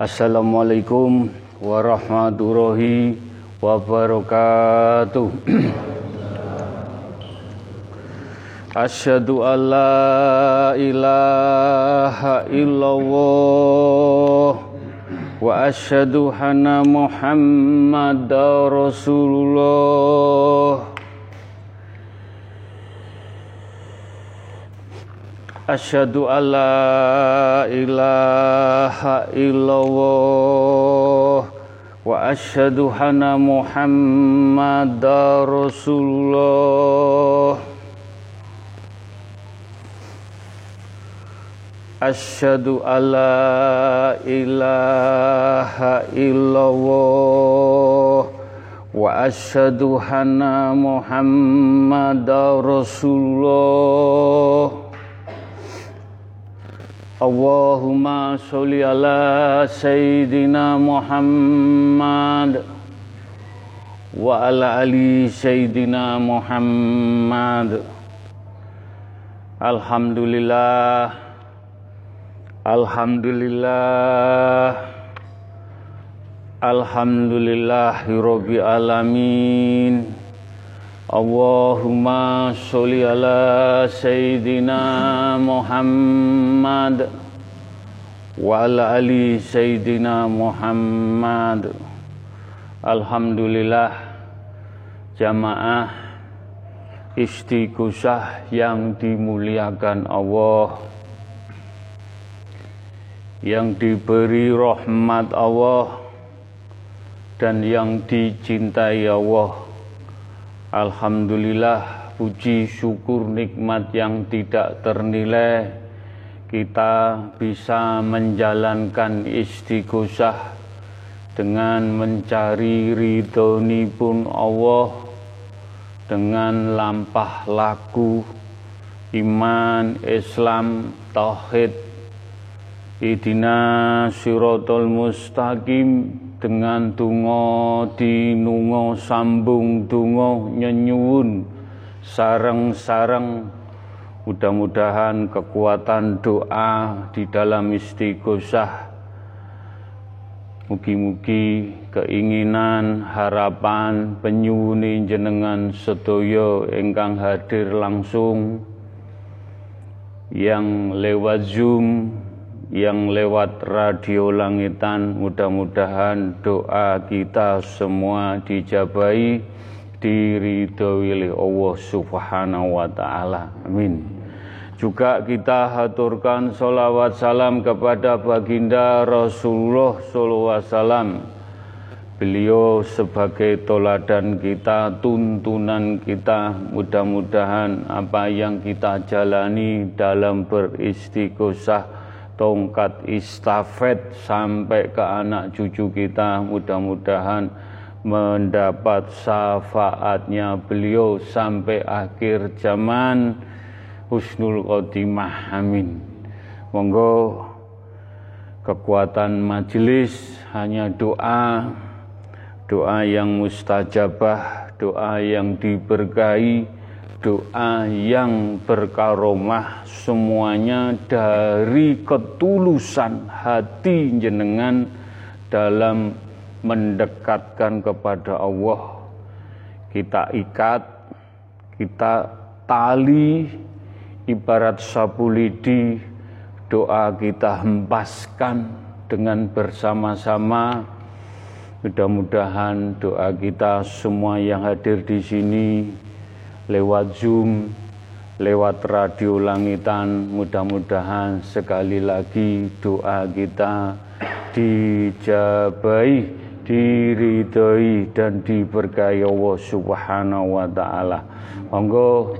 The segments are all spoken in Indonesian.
Assalamualaikum warahmatullahi wabarakatuh. Asyhadu an la ilaha illallah wa asyhadu anna Muhammadar Rasulullah. Asyhadu an la ilaha illallah wa asyhadu anna Muhammadar Rasulullah. Asyhadu an la ilaha illallah wa asyhadu anna Muhammadar Rasulullah. Allahumma sholli ala Sayyidina Muhammad wa ala ali Sayyidina Muhammad Alhamdulillah Alhamdulillah Alhamdulillahirabbil alamin Allahumma sholli ala Sayyidina Muhammad wa ala ali Sayyidina Muhammad. Alhamdulillah jamaah istighosah yang dimuliakan Allah yang diberi rahmat Allah dan yang dicintai Allah Alhamdulillah puji syukur nikmat yang tidak ternilai. Kita bisa menjalankan istighosah dengan mencari ridhoni pun Allah dengan lampah laku iman Islam tauhid. Idina siratal mustaqim dengan tungo dinungo sambung tungo nyenyuun sarang-sarang mudah-mudahan kekuatan doa di dalam istighosah. Mugi-mugi keinginan harapan penyuni jenengan sedoyo engkang hadir langsung. Yang lewat zoom yang lewat radio langitan mudah-mudahan doa kita semua dijabai diridhoi oleh Allah Subhanahu wa taala. Amin. Juga kita haturkan salawat salam kepada baginda Rasulullah sallallahu alaihi wasallam. Beliau sebagai toladan kita, tuntunan kita, mudah-mudahan apa yang kita jalani dalam beristighosah tongkat istafet sampai ke anak cucu kita. Mudah-mudahan mendapat syafaatnya beliau sampai akhir zaman. Husnul khotimah amin. Monggo kekuatan majelis hanya doa. Doa yang mustajabah doa yang diberkahi doa yang berkaromah semuanya dari ketulusan hati jenengan dalam mendekatkan kepada Allah. Kita ikat kita tali ibarat sapu lidi doa kita hempaskan dengan bersama-sama. Mudah-mudahan doa kita semua yang hadir di sini lewat Zoom, lewat radio langitan. Mudah-mudahan sekali lagi doa kita dijabai, diridhoi dan diberkahi Allah Subhanahu wa taala. Monggo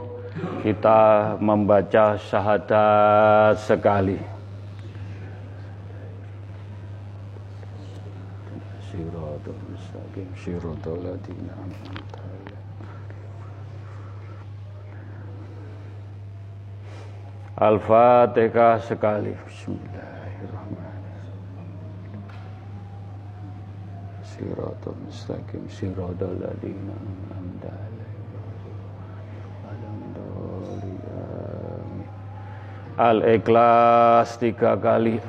kita membaca syahadat sekali. Siratul mustaqim, siratul Al-Fatihah sekali. Bismillahirrahmanirrahim. Siratul mustaqim Al-Ikhlas tiga kali.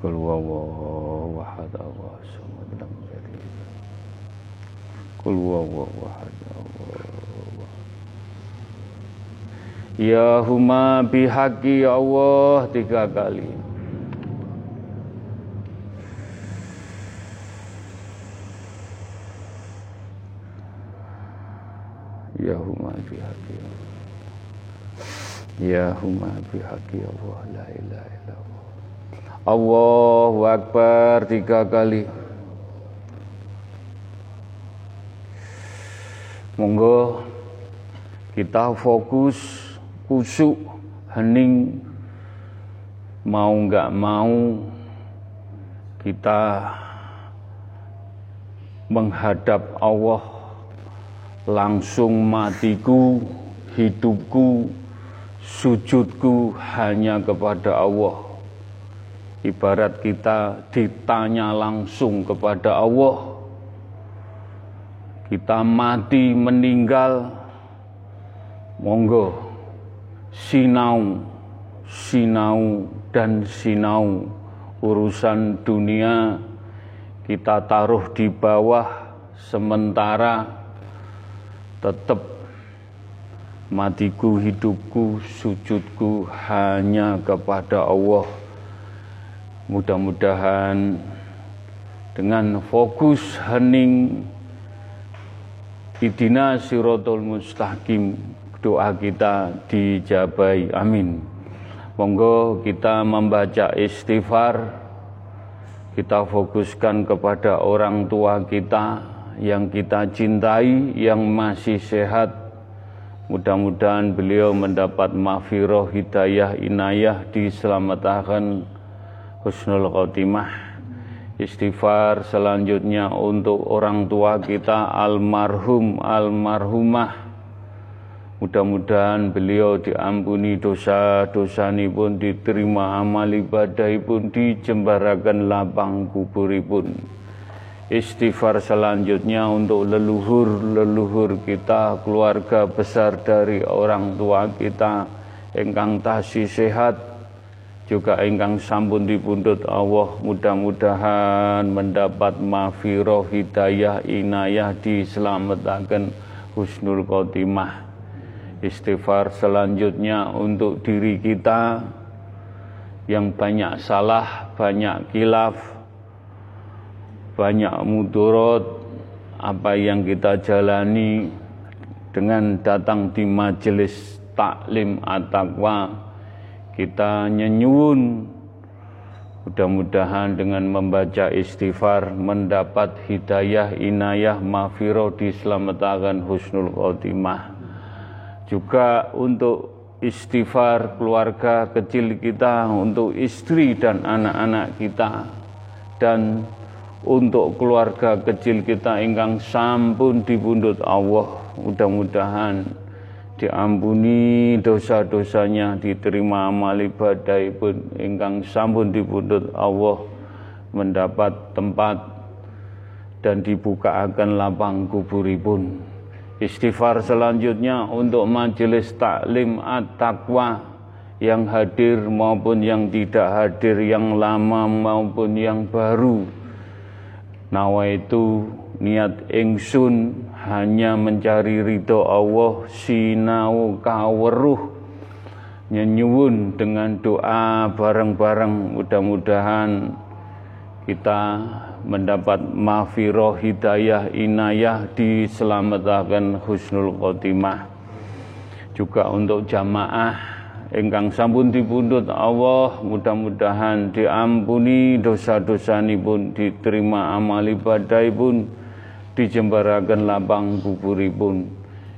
Kul wawahu wahad Allah Wawahu wahad Allah Ya huma bihaqi ya Allah tiga kali. Ya huma bihaqi ya Allah. Ya huma bihaqi ya Allah la ilaha illallah. Allahu Akbar tiga kali. Monggo kita fokus kusuk hening. Mau nggak mau kita menghadap Allah langsung matiku hidupku sujudku hanya kepada Allah. Ibarat kita ditanya langsung kepada Allah kita mati meninggal. Monggo. Sinau sinau dan sinau. Urusan dunia kita taruh di bawah sementara. Tetap matiku hidupku sujudku hanya kepada Allah. Mudah-mudahan dengan fokus hening Idina siratul mustaqim. Doa kita dijabai amin. Monggo kita membaca istighfar. Kita fokuskan kepada orang tua kita yang kita cintai yang masih sehat. Mudah-mudahan beliau mendapat mafiroh hidayah inayah diselamatkan. Husnul khotimah istighfar selanjutnya untuk orang tua kita almarhum almarhumah. Mudah-mudahan beliau diampuni dosa-dosa pun diterima amal ibadah pun dijembarakan lapang kuburipun istighfar selanjutnya untuk leluhur-leluhur kita keluarga besar dari orang tua kita. Engkang tasih sehat juga ingkang sampun dipundhut Allah mudah-mudahan mendapat mafiroh hidayah inayah diselamatkan husnul khotimah. Istighfar selanjutnya untuk diri kita. Yang banyak salah banyak kilaf banyak mudorot apa yang kita jalani dengan datang di majelis taklim at-taqwa kita nyenyun mudah-mudahan dengan membaca istighfar mendapat hidayah inayah mafiroh diselamatkan husnul khotimah. Juga untuk istighfar keluarga kecil kita untuk istri dan anak-anak kita. Dan untuk keluarga kecil kita ingkang sampun dibundut Allah. Mudah-mudahan diampuni dosa-dosanya diterima amal ibadah pun ingkang sampun dipundhut Allah mendapat tempat dan dibuka akan lapang kuburipun. Istighfar selanjutnya untuk majelis taklim at-taqwa yang hadir maupun yang tidak hadir yang lama maupun yang baru. Nawaitu niat ingsun hanya mencari ridho Allah sinau kaweruh nyenyuwun dengan doa bareng-bareng. Mudah-mudahan kita mendapat mafiroh hidayah inayah diselamatkan husnul khotimah. Juga untuk jamaah ingkang sampun dipundhut Allah mudah-mudahan diampuni dosa-dosa pun diterima amal ibadah pun dijembarakan lapang kuburipun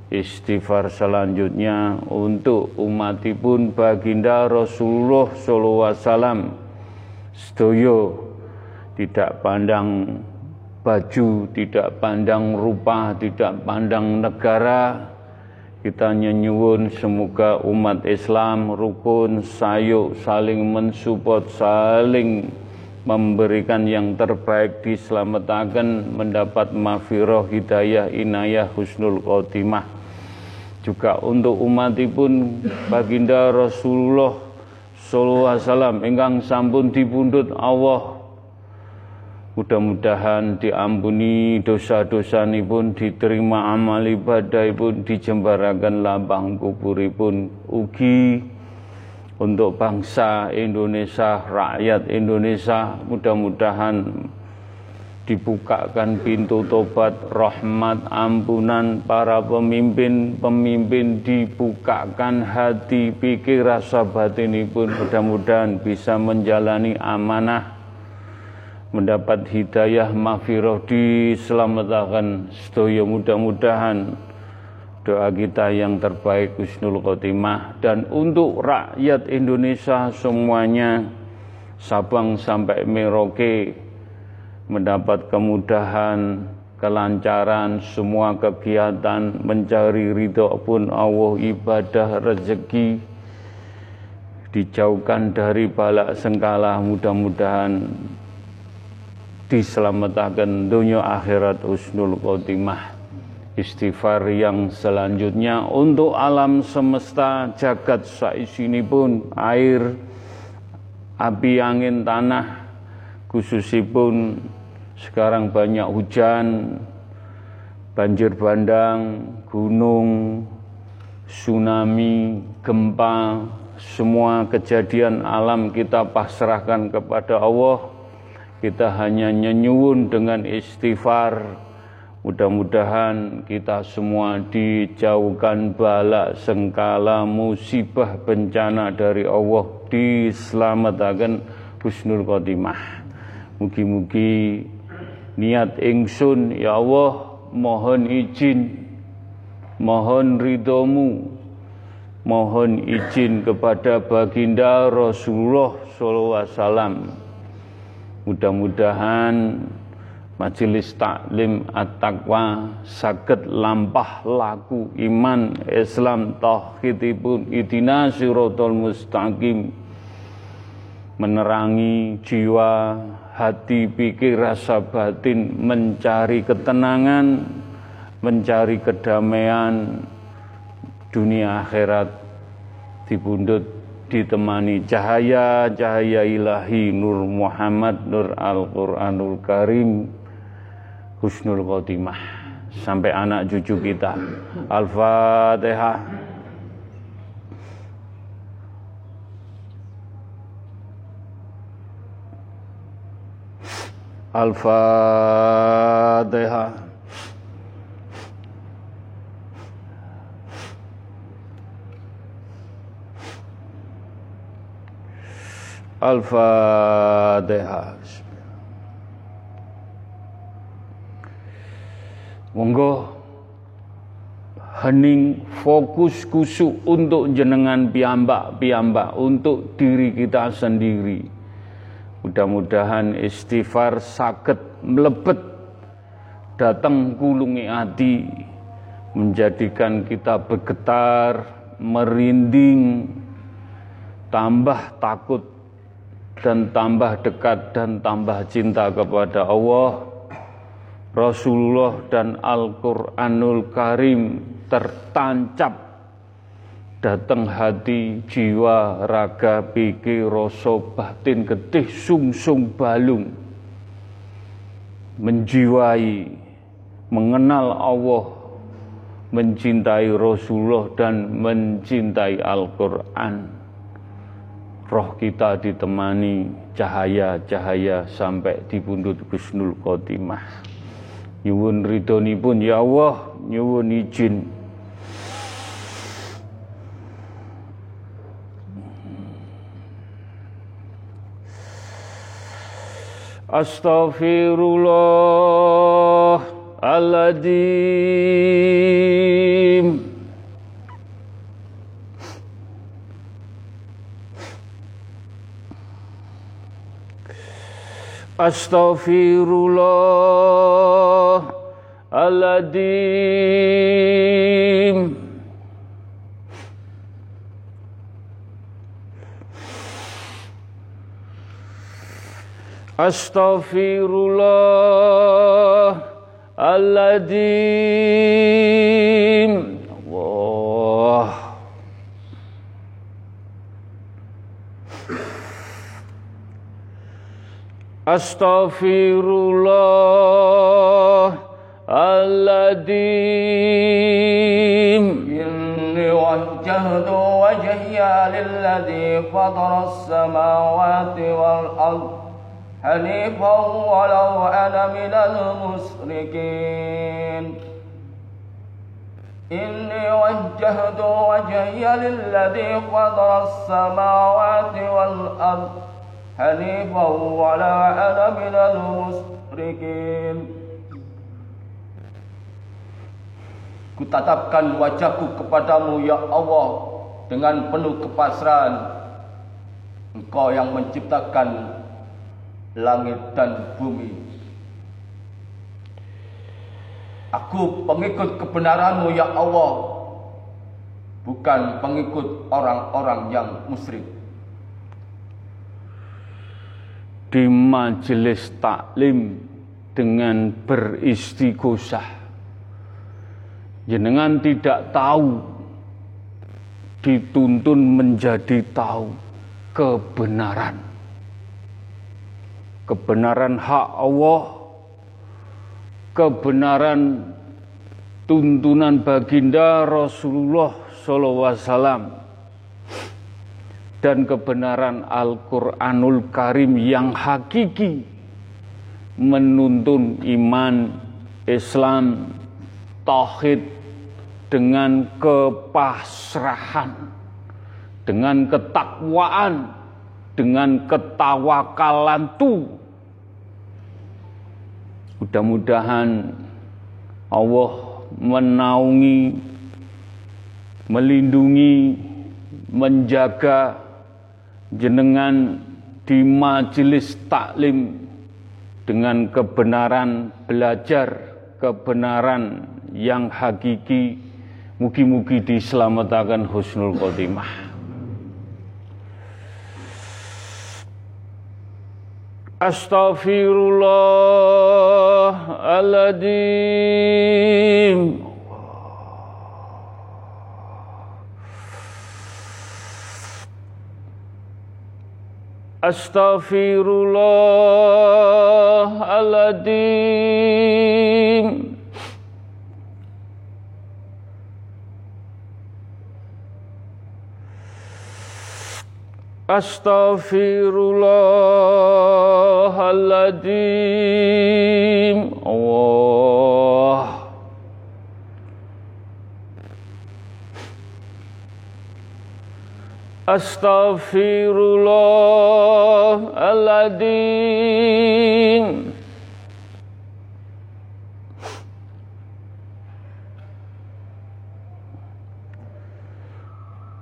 istighfar selanjutnya untuk umatipun baginda Rasulullah sallallahu alaihi wasallam. Sedoyo tidak pandang baju, tidak pandang rupa, tidak pandang negara. Kita nyenyuwun semoga umat Islam rukun, sayuk, saling mensupport, saling memberikan yang terbaik diselamatkan mendapat mafiroh hidayah inayah husnul khotimah. Juga untuk umatipun baginda Rasulullah sallallahu alaihi wasallam ingkang sampun dipundhut Allah. Mudah-mudahan diampuni dosa-dosa pun diterima amal ibadah pun dijembarakan labang kuburipun. Ugi untuk bangsa Indonesia, rakyat Indonesia. Mudah-mudahan dibukakan pintu tobat, rahmat, ampunan. Para pemimpin-pemimpin dibukakan hati, pikir, rasa batin pun mudah-mudahan bisa menjalani amanah mendapat hidayah mafiroh diselamatkan sedaya. Mudah-mudahan doa kita yang terbaik Husnul Khotimah. Dan untuk rakyat Indonesia semuanya Sabang sampai Merauke mendapat kemudahan kelancaran semua kegiatan mencari ridho pun Allah ibadah rezeki dijauhkan dari balak sengkala. Mudah-mudahan diselamatkan dunia akhirat usnul khotimah istighfar yang selanjutnya untuk alam semesta jagat saisini pun air api angin tanah khususipun sekarang banyak hujan banjir bandang gunung tsunami gempa semua kejadian alam kita pasrahkan kepada Allah kita hanya nyenyuun dengan istighfar. Mudah-mudahan kita semua dijauhkan bala, sengkala, musibah, bencana dari Allah. Diselamatkan husnul khotimah. Mugi-mugi niat ingsun, ya Allah, mohon izin, mohon ridomu, mohon izin kepada baginda Rasulullah SAW Mudah-mudahan majelis taklim at-taqwa saged lampah laku iman Islam tauhidipun idina siratal mustaqim. Menerangi jiwa hati pikir rasa batin mencari ketenangan mencari kedamaian dunia akhirat dibundut ditemani cahaya-cahaya ilahi Nur Muhammad Nur Al-Quranul Karim Husnul Khotimah. Sampai anak cucu kita. Al-Fatihah. Al-Fatihah. Al-Fatihah. Monggo hening fokus kusuk untuk jenengan piambak-piambak untuk diri kita sendiri. Mudah-mudahan istighfar sakit melebet datang kulungi hati menjadikan kita bergetar, merinding, tambah takut dan tambah dekat dan tambah cinta kepada Allah, Rasulullah dan Al-Quranul Karim tertancap. Datang hati, jiwa, raga, pikir, rasa, batin, getih, sung-sung balung. Menjiwai, mengenal Allah, mencintai Rasulullah dan mencintai Al-Quran. Roh kita ditemani cahaya-cahaya sampai di pundut Gusnul Khotimah. Nyuwun ridhoni pun ya Allah, nyuwun izin. Astaghfirullahaladzim Astaghfirullahaladzim Astaghfirullahaladzim Allah Astaghfirullah Al-Adim Inni wajjahdu wajhiya lilladhi fatara as-samawati wal-ard hanifan walau ana minal المشركين إني وجهت وجهي للذي فطر السماوات والأرض حنيفا ولا أنا من المشركين Kutatapkan wajahku kepadamu ya Allah dengan penuh kepasrahan Engkau yang menciptakan langit dan bumi Aku pengikut kebenaranmu ya Allah Bukan pengikut orang-orang yang musyrik Di majelis taklim dengan beristighosah. Jenengan tidak tahu dituntun menjadi tahu kebenaran. Kebenaran hak Allah, kebenaran tuntunan baginda Rasulullah wasallam dan kebenaran Al-Quranul Karim yang hakiki menuntun iman Islam tauhid dengan kepasrahan dengan ketakwaan dengan ketawakalan tu. Mudah-mudahan Allah menaungi melindungi menjaga jenengan di majelis taklim dengan kebenaran belajar kebenaran yang hakiki mugi-mugi diselamatkan husnul khotimah. Astaghfirullahaladzim Astaghfirullahaladzim Astaghfirullahaladzim Allah Astaghfirullahaladzim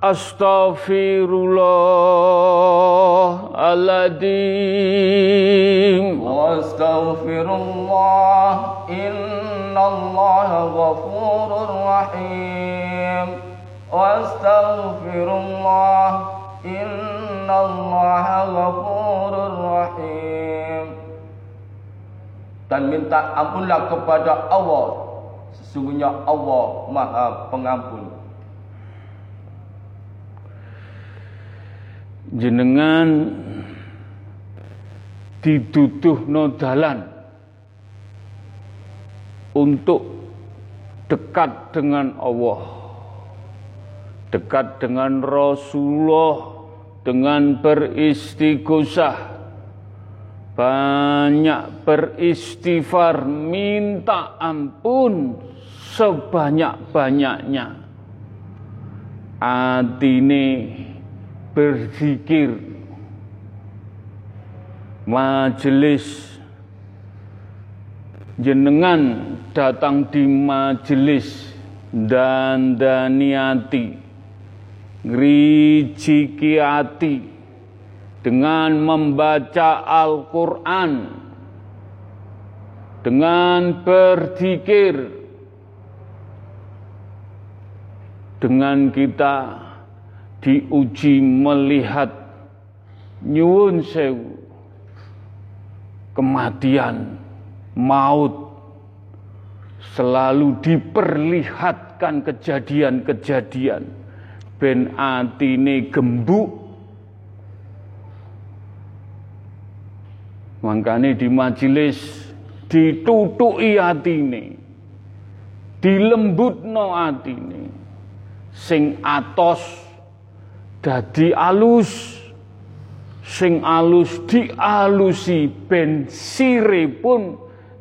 Astaghfirullahaladzim Wastaghfirullah Innallaha ghafurur rahim Wastaghfirullah Innallaha ghafurur rahim Dan minta ampunlah kepada Allah. Sesungguhnya Allah maha pengampun. Jenengan diduduh dalan untuk dekat dengan Allah dekat dengan Rasulullah dengan beristighosah. Banyak beristighfar minta ampun sebanyak-banyaknya. Atine berzikir. Majelis jenengan datang di majelis dan daniati ngrijiki hati dengan membaca Al-Quran dengan berzikir dengan kita diuji melihat nyuwun sewu kematian maut selalu diperlihatkan kejadian-kejadian ben atine gembuk Mangkane di majelis ditutuki atine. Dilembutno atine. Sing atos dadi alus. Sing alus dialusi ben sire pun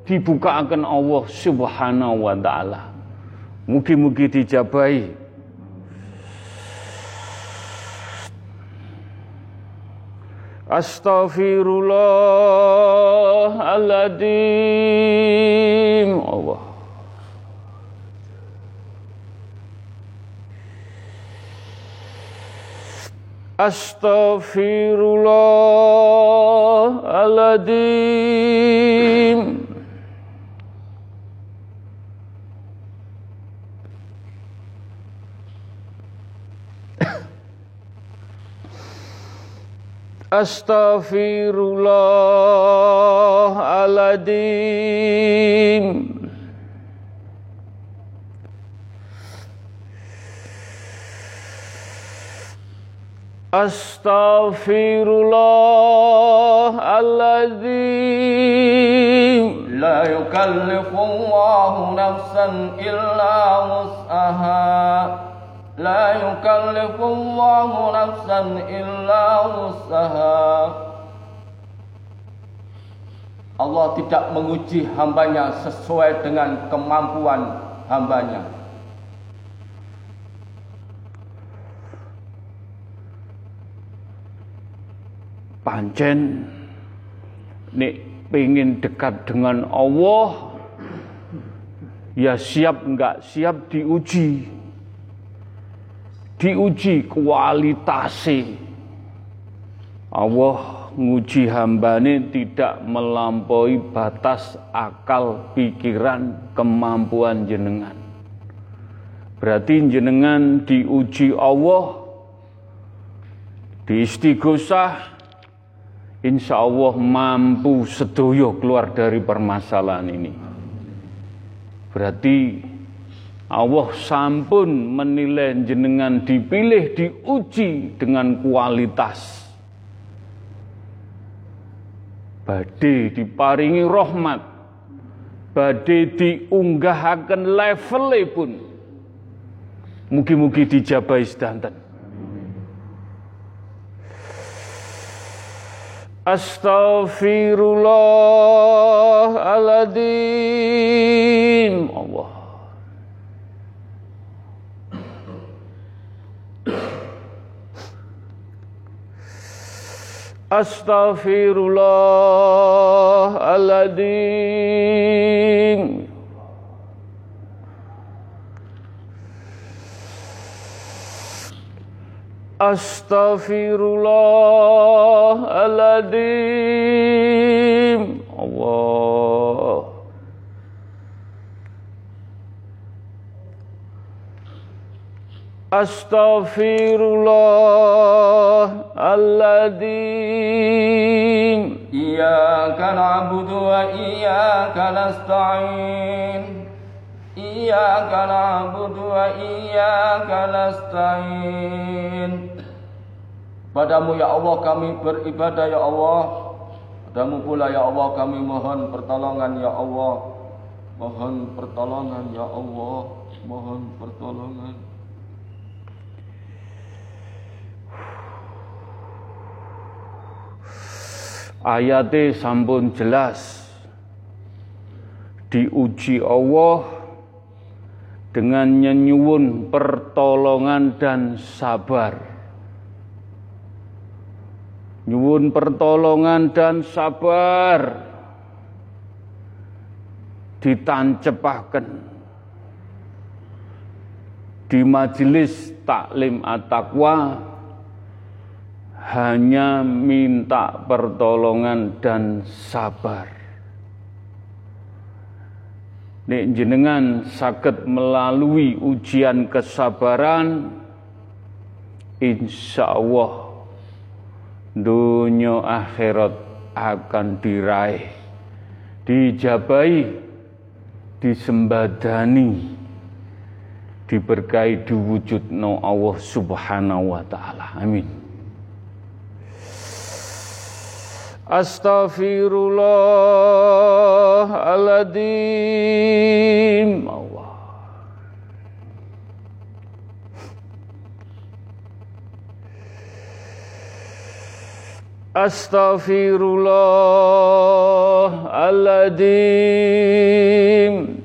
dibukakan Allah Subhanahu wa taala. Mugi-mugi dijabahi Astaghfirullahaladzim Allah Astaghfirullahaladzim Astaghfirullahaladzim Astaghfirullahaladzim La yukallifullahu nafsan illa wus'aha لا يكلف الله نفسا إلا وسعها Allah tidak menguji hambanya sesuai dengan kemampuan hambanya. Pancen nek pengen dekat dengan Allah ya siap enggak siap diuji diuji kualitasnya. Allah nguji hambane tidak melampaui batas akal, pikiran, kemampuan jenengan. Berarti jenengan diuji Allah, di istighosah, insya Allah mampu sedoyo keluar dari permasalahan ini. Berarti Allah sampun menilai jenengan dipilih diuji dengan kualitas. Badai diparingi rahmat. Badai diunggahaken level pun. Mugi-mugi dijabai sedanten. Astaghfirullahaladzim Allah Astaghfirullahaladzim Astaghfirullahaladzim Allah Astaghfirullahaladzim Iyyaka na'budu wa iyyaka nasta'in. Iyyaka na'budu wa iyyaka nasta'in. Padamu ya Allah kami beribadah ya Allah. Padamu pula ya Allah kami mohon pertolongan ya Allah. Mohon pertolongan ya Allah. Mohon pertolongan ayate sampun jelas. Diuji Allah dengan nyenyuwun pertolongan dan sabar. Nyuwun pertolongan dan sabar. Ditancepaken di majelis taklim at-taqwa hanya minta pertolongan dan sabar. Nek jenengan sakit melalui ujian kesabaran, insya Allah dunia akhirat akan diraih, dijabai, disembadani, diberkahi diwujud no Allah subhanahu wa ta'ala. Amin. Astaghfirullahaladzim Allah Astaghfirullahaladzim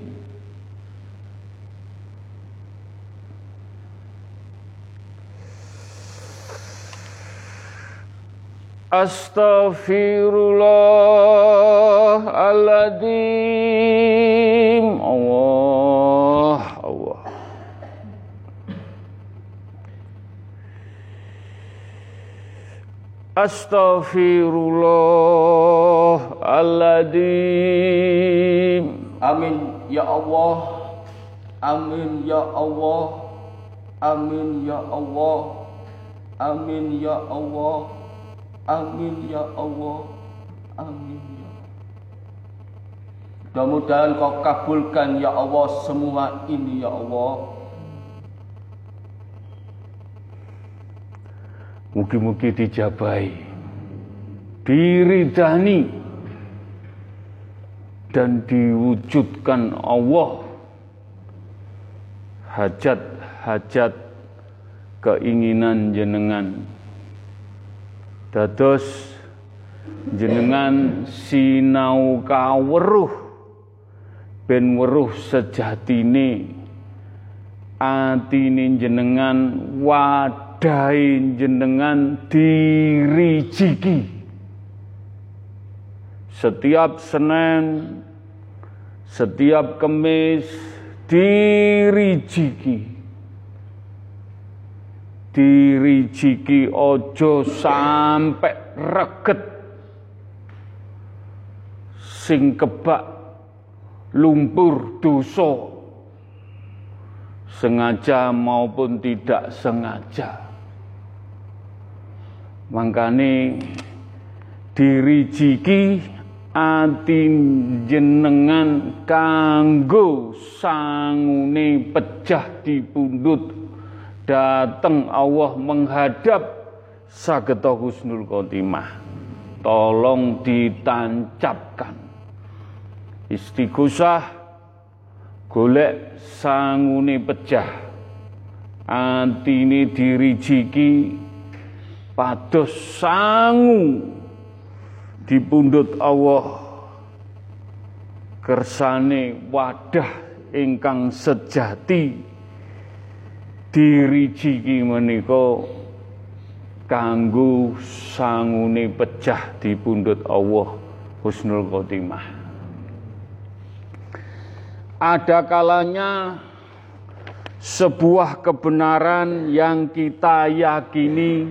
Astaghfirullahaladzim Allah Allah. Astaghfirullahaladzim Amin ya Allah. Amin ya Allah. Amin ya Allah. Amin ya Allah Amin ya Allah. Amin ya Mudah-mudahan kau kabulkan ya Allah semua ini ya Allah. Mugi-mugi dijabai, diridani, dan diwujudkan Allah hajat-hajat keinginan jenengan dados jenengan sinau kaweruh ben weruh sejatine. Atine jenengan wadai jenengan dirijiki setiap Senin setiap Kemis dirijiki dirijiki ojo sampai reget. Sing kebak lumpur dosa. Sengaja maupun tidak sengaja. Makane dirijiki ati jenengan kanggo sangune pecah dipundhut datang Allah menghadap sageta husnul khotimah. Tolong ditancapkan. Istighosah golek sangune pecah antine dirijiki pados sangu dipundhut Allah. Kersane wadah ingkang sejati dirijiki menika kanggo sangune pecah dipundhut Allah husnul khotimah. Ada kalanya sebuah kebenaran yang kita yakini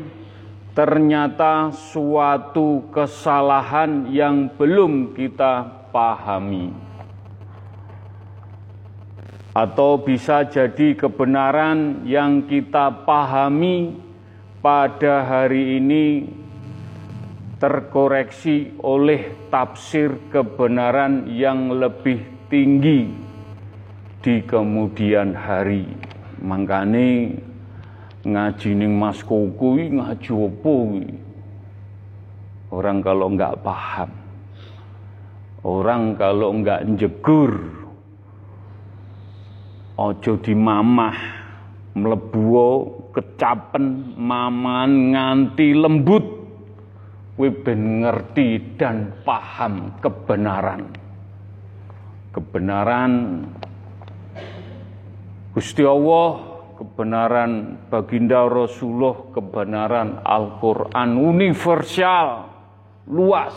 ternyata suatu kesalahan yang belum kita pahami atau bisa jadi kebenaran yang kita pahami pada hari ini terkoreksi oleh tafsir kebenaran yang lebih tinggi di kemudian hari. Mangkane ngaji ning Mas Kuku ngaji opo Orang kalau nggak paham, orang kalau nggak jegur, Ojo dimamah mlebu kecapen maman nganti lembut. Kowe ben ngerti dan paham kebenaran. Kebenaran Gusti Allah kebenaran baginda Rasulullah kebenaran Al-Quran universal luas.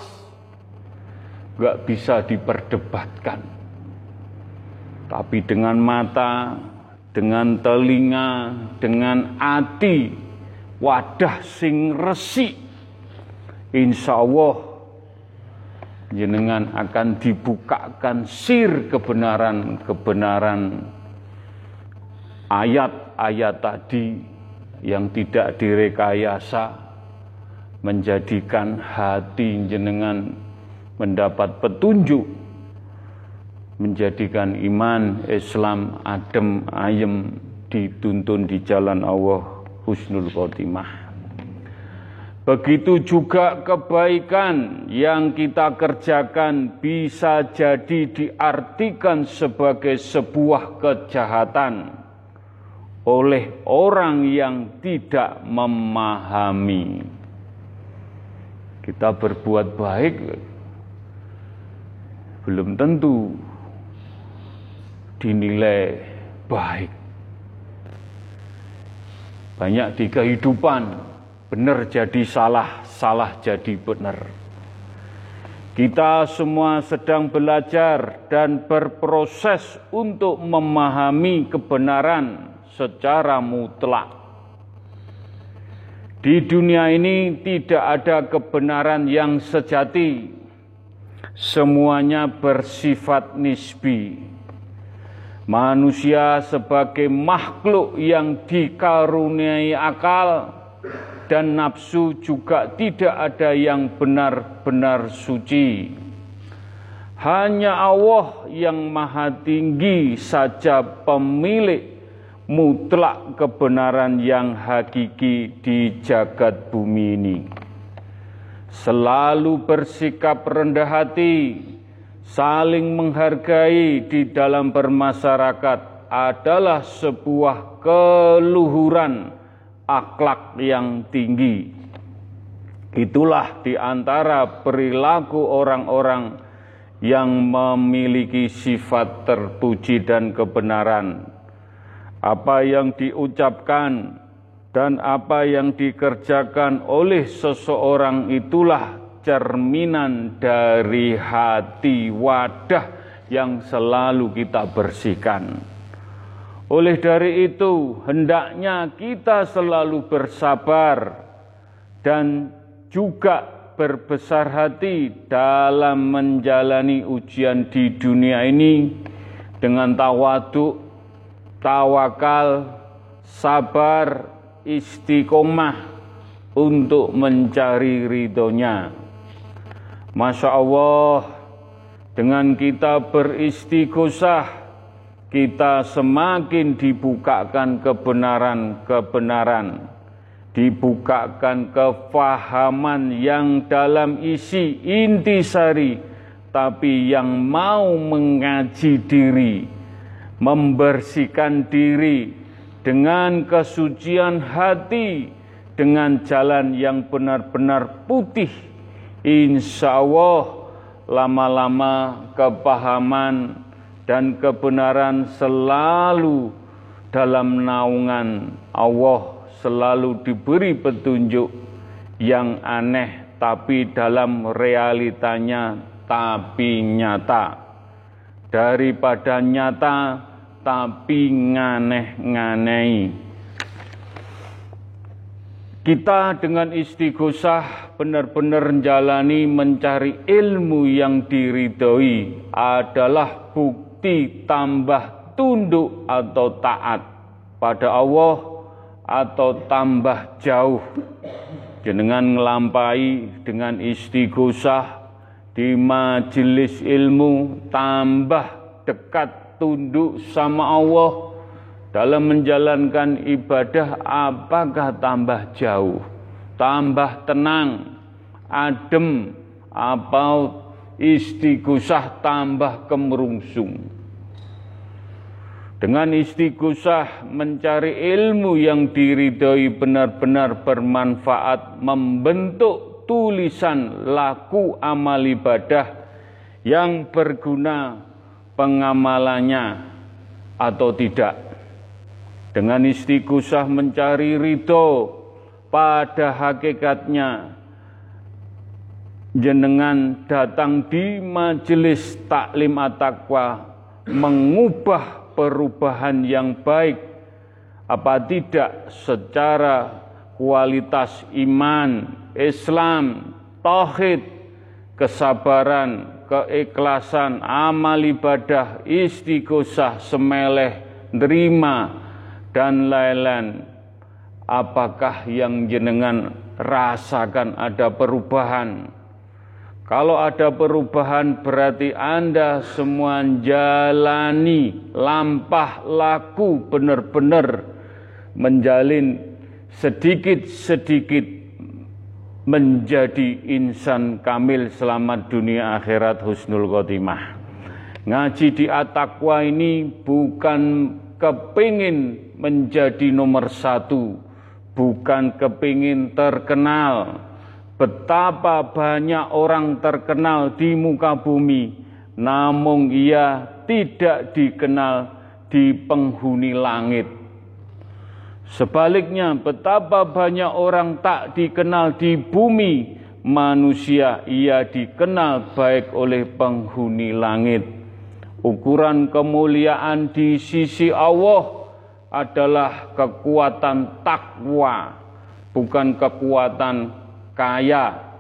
Gak bisa diperdebatkan tapi dengan mata, dengan telinga, dengan hati, wadah sing resik, insya Allah jenengan akan dibukakan sir kebenaran-kebenaran ayat-ayat tadi yang tidak direkayasa menjadikan hati jenengan mendapat petunjuk menjadikan iman Islam adem ayem dituntun di jalan Allah husnul khotimah. Begitu juga kebaikan yang kita kerjakan bisa jadi diartikan sebagai sebuah kejahatan oleh orang yang tidak memahami. Kita berbuat baik belum tentu dinilai baik. Banyak di kehidupan benar jadi salah, salah jadi benar. Kita semua sedang belajar dan berproses untuk memahami kebenaran secara mutlak. Di dunia ini tidak ada kebenaran yang sejati. Semuanya bersifat nisbi. Manusia sebagai makhluk yang dikaruniai akal dan nafsu juga tidak ada yang benar-benar suci. Hanya Allah yang maha tinggi saja pemilik mutlak kebenaran yang hakiki di jagat bumi ini. Selalu bersikap rendah hati, saling menghargai di dalam bermasyarakat adalah sebuah keluhuran akhlak yang tinggi. Itulah di antara perilaku orang-orang yang memiliki sifat terpuji dan kebenaran. Apa yang diucapkan dan apa yang dikerjakan oleh seseorang itulah cerminan dari hati wadah yang selalu kita bersihkan. Oleh dari itu, hendaknya kita selalu bersabar dan juga berbesar hati dalam menjalani ujian di dunia ini dengan tawaduk, tawakal, sabar, istiqomah untuk mencari ridhonya. Masya Allah, dengan kita beristighosah kita semakin dibukakan kebenaran-kebenaran, dibukakan kefahaman yang dalam isi intisari, tapi yang mau mengaji diri, membersihkan diri dengan kesucian hati, dengan jalan yang benar-benar putih. Insya Allah lama-lama kepahaman dan kebenaran selalu dalam naungan Allah selalu diberi petunjuk yang aneh tapi dalam realitanya tapi nyata. Daripada nyata tapi nganeh-nganei kita dengan istighosah benar-benar menjalani mencari ilmu yang diridhoi adalah bukti tambah tunduk atau taat pada Allah atau tambah jauh. Dengan melampai dengan istighosah di majelis ilmu tambah dekat tunduk sama Allah dalam menjalankan ibadah apakah tambah jauh tambah tenang adem atau istighosah tambah kemerungsung. Dengan istighosah mencari ilmu yang diridhoi benar-benar bermanfaat membentuk tulisan laku amal ibadah yang berguna pengamalannya atau tidak. Dengan istighosah mencari ridho pada hakikatnya. Jenengan datang di majelis taklim at-taqwa mengubah perubahan yang baik apa tidak secara kualitas iman, Islam, tauhid, kesabaran, keikhlasan, amal ibadah, istighosah, semeleh, nerima dan lain-lain. Apakah yang jenengan rasakan ada perubahan? Kalau ada perubahan berarti Anda semua jalani lampah laku benar-benar menjalin sedikit-sedikit menjadi insan kamil selamat dunia akhirat husnul khotimah. Ngaji di Atakwa ini bukan kepingin menjadi nomor satu, bukan kepingin terkenal. Betapa banyak orang terkenal di muka bumi, namun ia tidak dikenal di penghuni langit. Sebaliknya, betapa banyak orang tak dikenal di bumi manusia, ia dikenal baik oleh penghuni langit. Ukuran kemuliaan di sisi Allah adalah kekuatan takwa, bukan kekuatan kaya.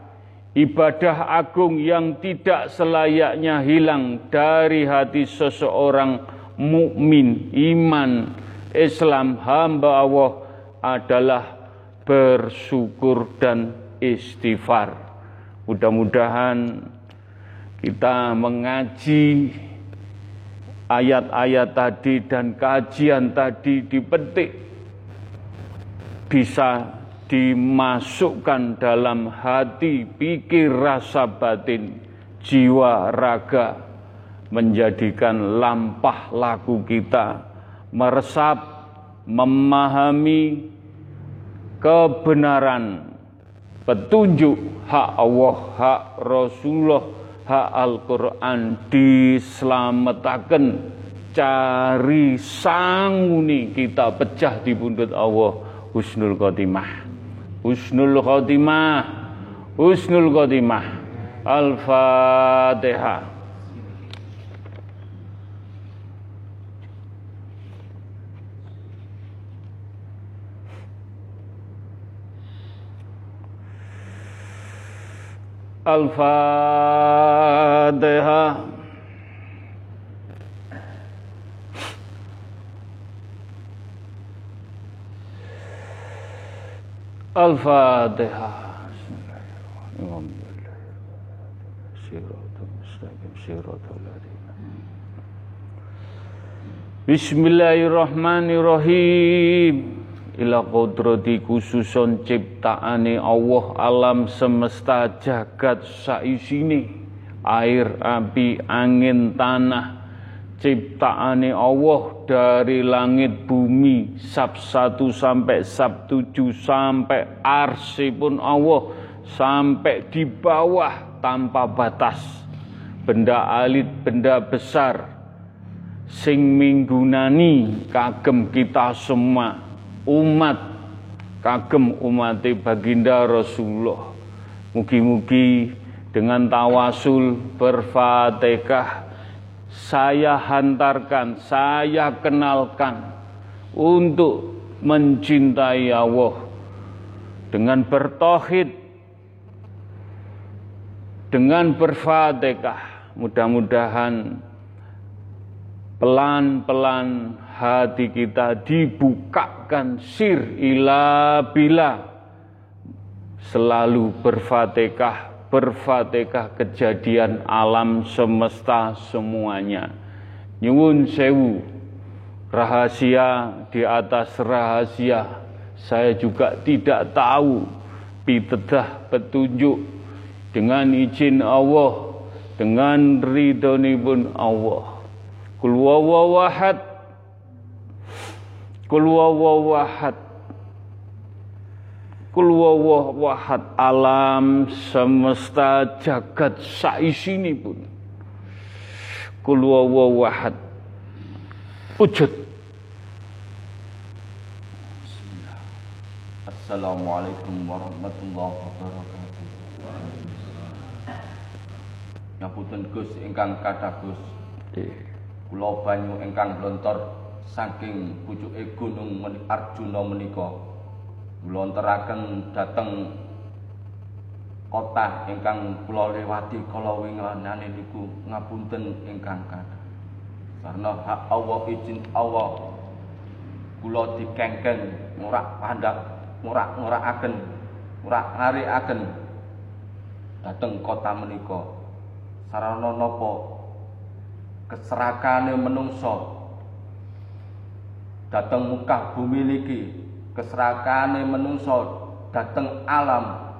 Ibadah agung yang tidak selayaknya hilang dari hati seseorang mukmin, iman, Islam hamba Allah adalah bersyukur dan istighfar. Mudah-mudahan kita mengaji ayat-ayat tadi dan kajian tadi dipetik bisa dimasukkan dalam hati, pikir, rasa batin, jiwa, raga, menjadikan lampah laku kita meresap, memahami kebenaran, petunjuk hak Allah, hak Rasulullah, hak Al-Quran diselamatkan cari sanguni kita pecah di pundut Allah. Husnul khotimah. Husnul khotimah. Husnul khotimah. Al-fatihah Al-Fatihah Al-Fatihah Bismillahirrahmanirrahim ila kodrati khususon ciptaane Allah alam semesta jagat saisine. Air api angin tanah ciptaane Allah dari langit bumi sab satu sampai sab tujuh sampai arsi pun Allah sampai di bawah tanpa batas. Benda alit benda besar sing minggunani kagem kita semua umat kagem umat baginda Rasulullah. Mugi-mugi dengan tawasul berfatihah saya hantarkan, saya kenalkan untuk mencintai Allah dengan bertohid, dengan berfatihah. Mudah-mudahan pelan-pelan hati kita dibukakan sir ila bila. Selalu berfatihah berfatihah kejadian alam semesta semuanya. Nyuwun sewu rahasia di atas rahasia. Saya juga tidak tahu pitedah petunjuk dengan izin Allah dengan ridhonipun Allah kul wawahad Kul wawahad Kul wawahad alam semesta jagat saisini pun. Kul wawahad wujud. Assalamualaikum warahmatullahi wabarakatuh. Ngapunten Gus ingkang kathah Gus Kula banyu ingkang blontor saking pucuke gunung Arjuna menika. Nglonteraken dhateng kota ingkang kula liwati kala winginane niku ngapunten ingkang kathah. Karena hak Allah izin Allah kula dikengken ngurak pandak ngurak ngurakaken ngurak ngarikaken dhateng kota menika. Sarana napa keserakane menungso. Dateng muka bumi niki keserakane menungso. Dateng alam.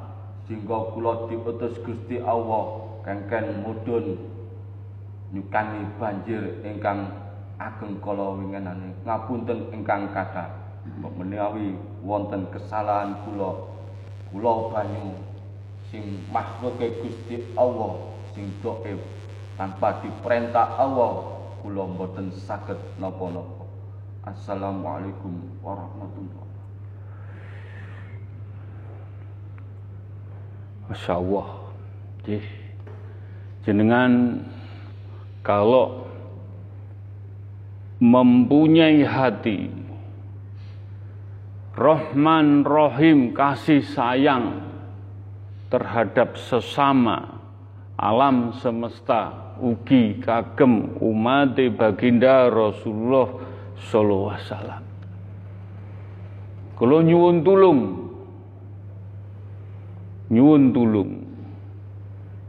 Sehingga kula diutus Gusti Allah. Kengken mudhun nyukani banjir ingkang ageng kala wingenane. Ngapunten ingkang kathah. Menawi wonten kesalahan kula. Kula banyu sing makhluke Gusti Allah sing dhaif tanpa diperintah Allah kula mboten saged napa-napa. Assalamualaikum warahmatullahi Masya Allah. Jenengan kalau mempunyai hati Rahman Rohim kasih sayang terhadap sesama alam semesta ugi kagem umat baginda Rasulullah sallallahu alaihi wasallam. Kalau nyuwun tulung. Nyuwun tulung.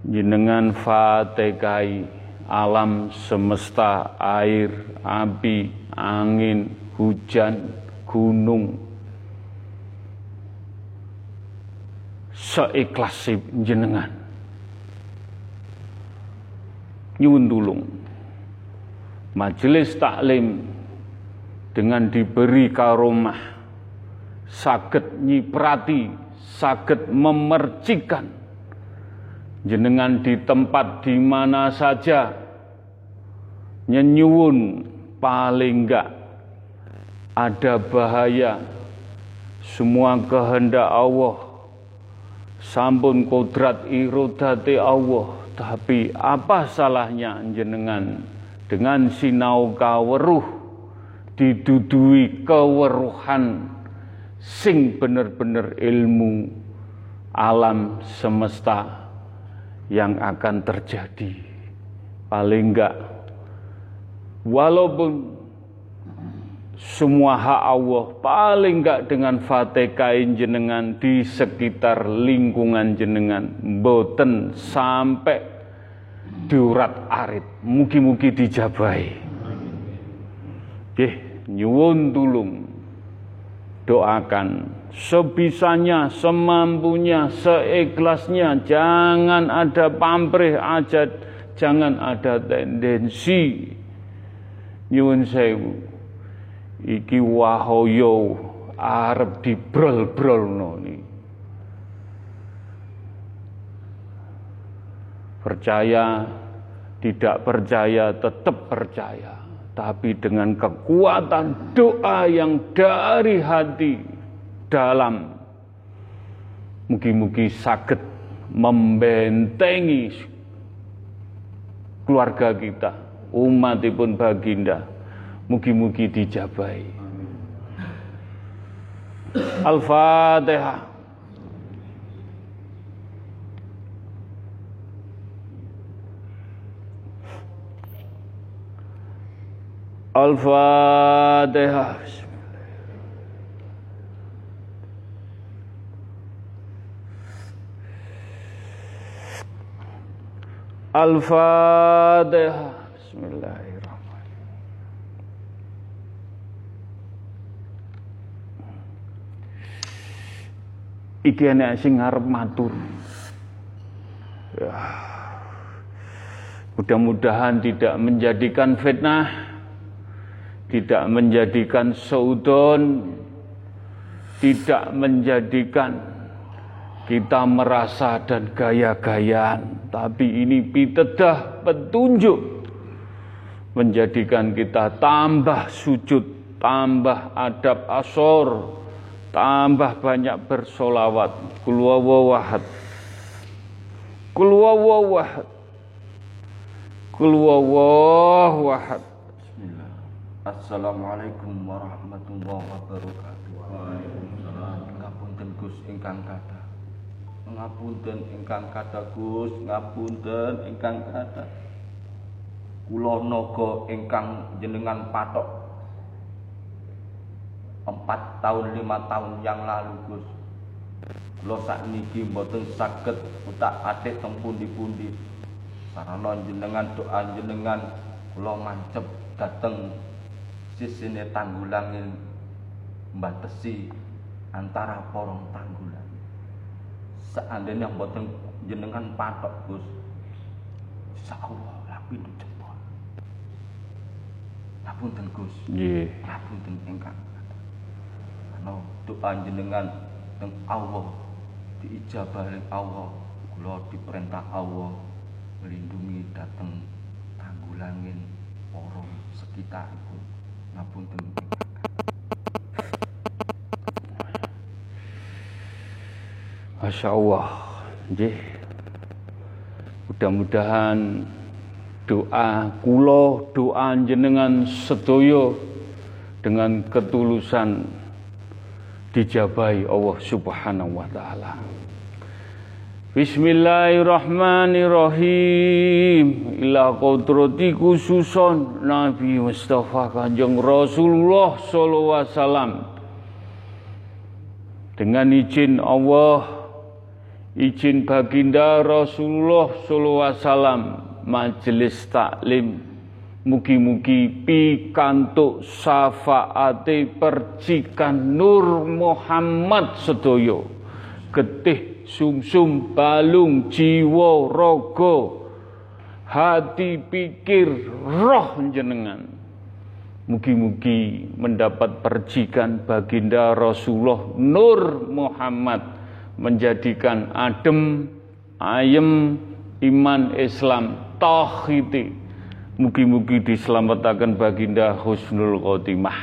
Jenengan fatihai alam semesta air api angin hujan gunung. Seikhlas jenengan nyuwun tulung majelis taklim dengan diberi karomah sakit nyiprati sakit memercikan. Jenengan di tempat di mana saja nyenyuwun paling enggak. Ada bahaya. Semua kehendak Allah. Sampun kodrat irodati Allah tapi apa salahnya jenengan dengan sinau kaweruh didudui keweruhan sing bener-bener ilmu alam semesta yang akan terjadi. Paling enggak, walaupun semua hak Allah paling enggak dengan fatikain jenengan di sekitar lingkungan jenengan boten sampai diurat arit mugi-mugi dijabai Oke, nyuwun tulung doakan sebisanya, semampunya, seikhlasnya. Jangan ada pamrih aja, jangan ada tendensi. Nyuwun sewu. Iki wahoyo arep dibrol-brolno ni. Percaya, tidak percaya, tetap percaya tapi dengan kekuatan doa yang dari hati dalam mugi-mugi sakit membentengi keluarga kita umat pun baginda mugi-mugi dijabai Al-Fatihah Al-Fatihah. Al-Fatihah. Bismillahirrahmanirrahim. Iki enek sing ngarep matur. Ya. Mudah-mudahan tidak menjadikan fitnah tidak menjadikan saudon, tidak menjadikan kita merasa dan gaya-gayaan, tapi ini pitedah petunjuk menjadikan kita tambah sujud, tambah adab asor, tambah banyak bersolawat. Kulwawawahad. Kulwawawahad. Kulwawawahad. Assalamualaikum warahmatullahi wabarakatuh. Ngapunten Gus ingkang kathah. Ngapunten ingkang kathah Gus, ngapunten ingkang kathah. Kula naga ingkang jenengan patok empat tahun lima tahun yang lalu Gus. Kula sakniki mboten saged utak atik teng pundi-pundi. Sarana jenengan doa jenengan kula mancep dateng sisine tanggulang batesi antara porong tanggulang seandainya mboten jenengan patok Gus insyaallah lapi jempol ngapunten Gus Nggih. ngapunten ingkang ana doa jenengan teng Allah diijabah oleh Allah kula diperintah Allah melindungi dateng tanggulangin para sekitaripun ngapunten ingkang Masya Allah. Nggih. Mudah-mudahan doa kulo, doa jenengan sedoyo dengan ketulusan dijabahi Allah Subhanahu wa taala. Bismillahirrahmanirrahim. Ila kodrati khususon Nabi Mustafa Kanjeng Rasulullah Sallallahu Alaihi Wasallam. Dengan izin Allah izin baginda Rasulullah sallallahu alaihi wasallam majelis taklim mugi-mugi pikantuk syafaate percikan Nur Muhammad sedoyo. Getih sumsum balung jiwa raga. Hati pikir roh jenengan. Mugi-mugi mendapat percikan baginda Rasulullah Nur Muhammad menjadikan adem, ayem, iman Islam, tauhid. Mugi-mugi diselamatkan baginda husnul khotimah.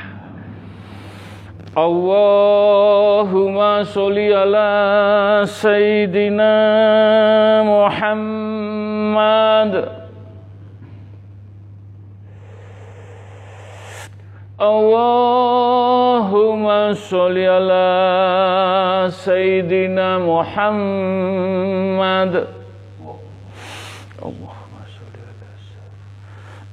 Allahumma sholli ala sayyidina Muhammad. Allahumma sholli ala Sayyidina Muhammad Allahumma sholli ala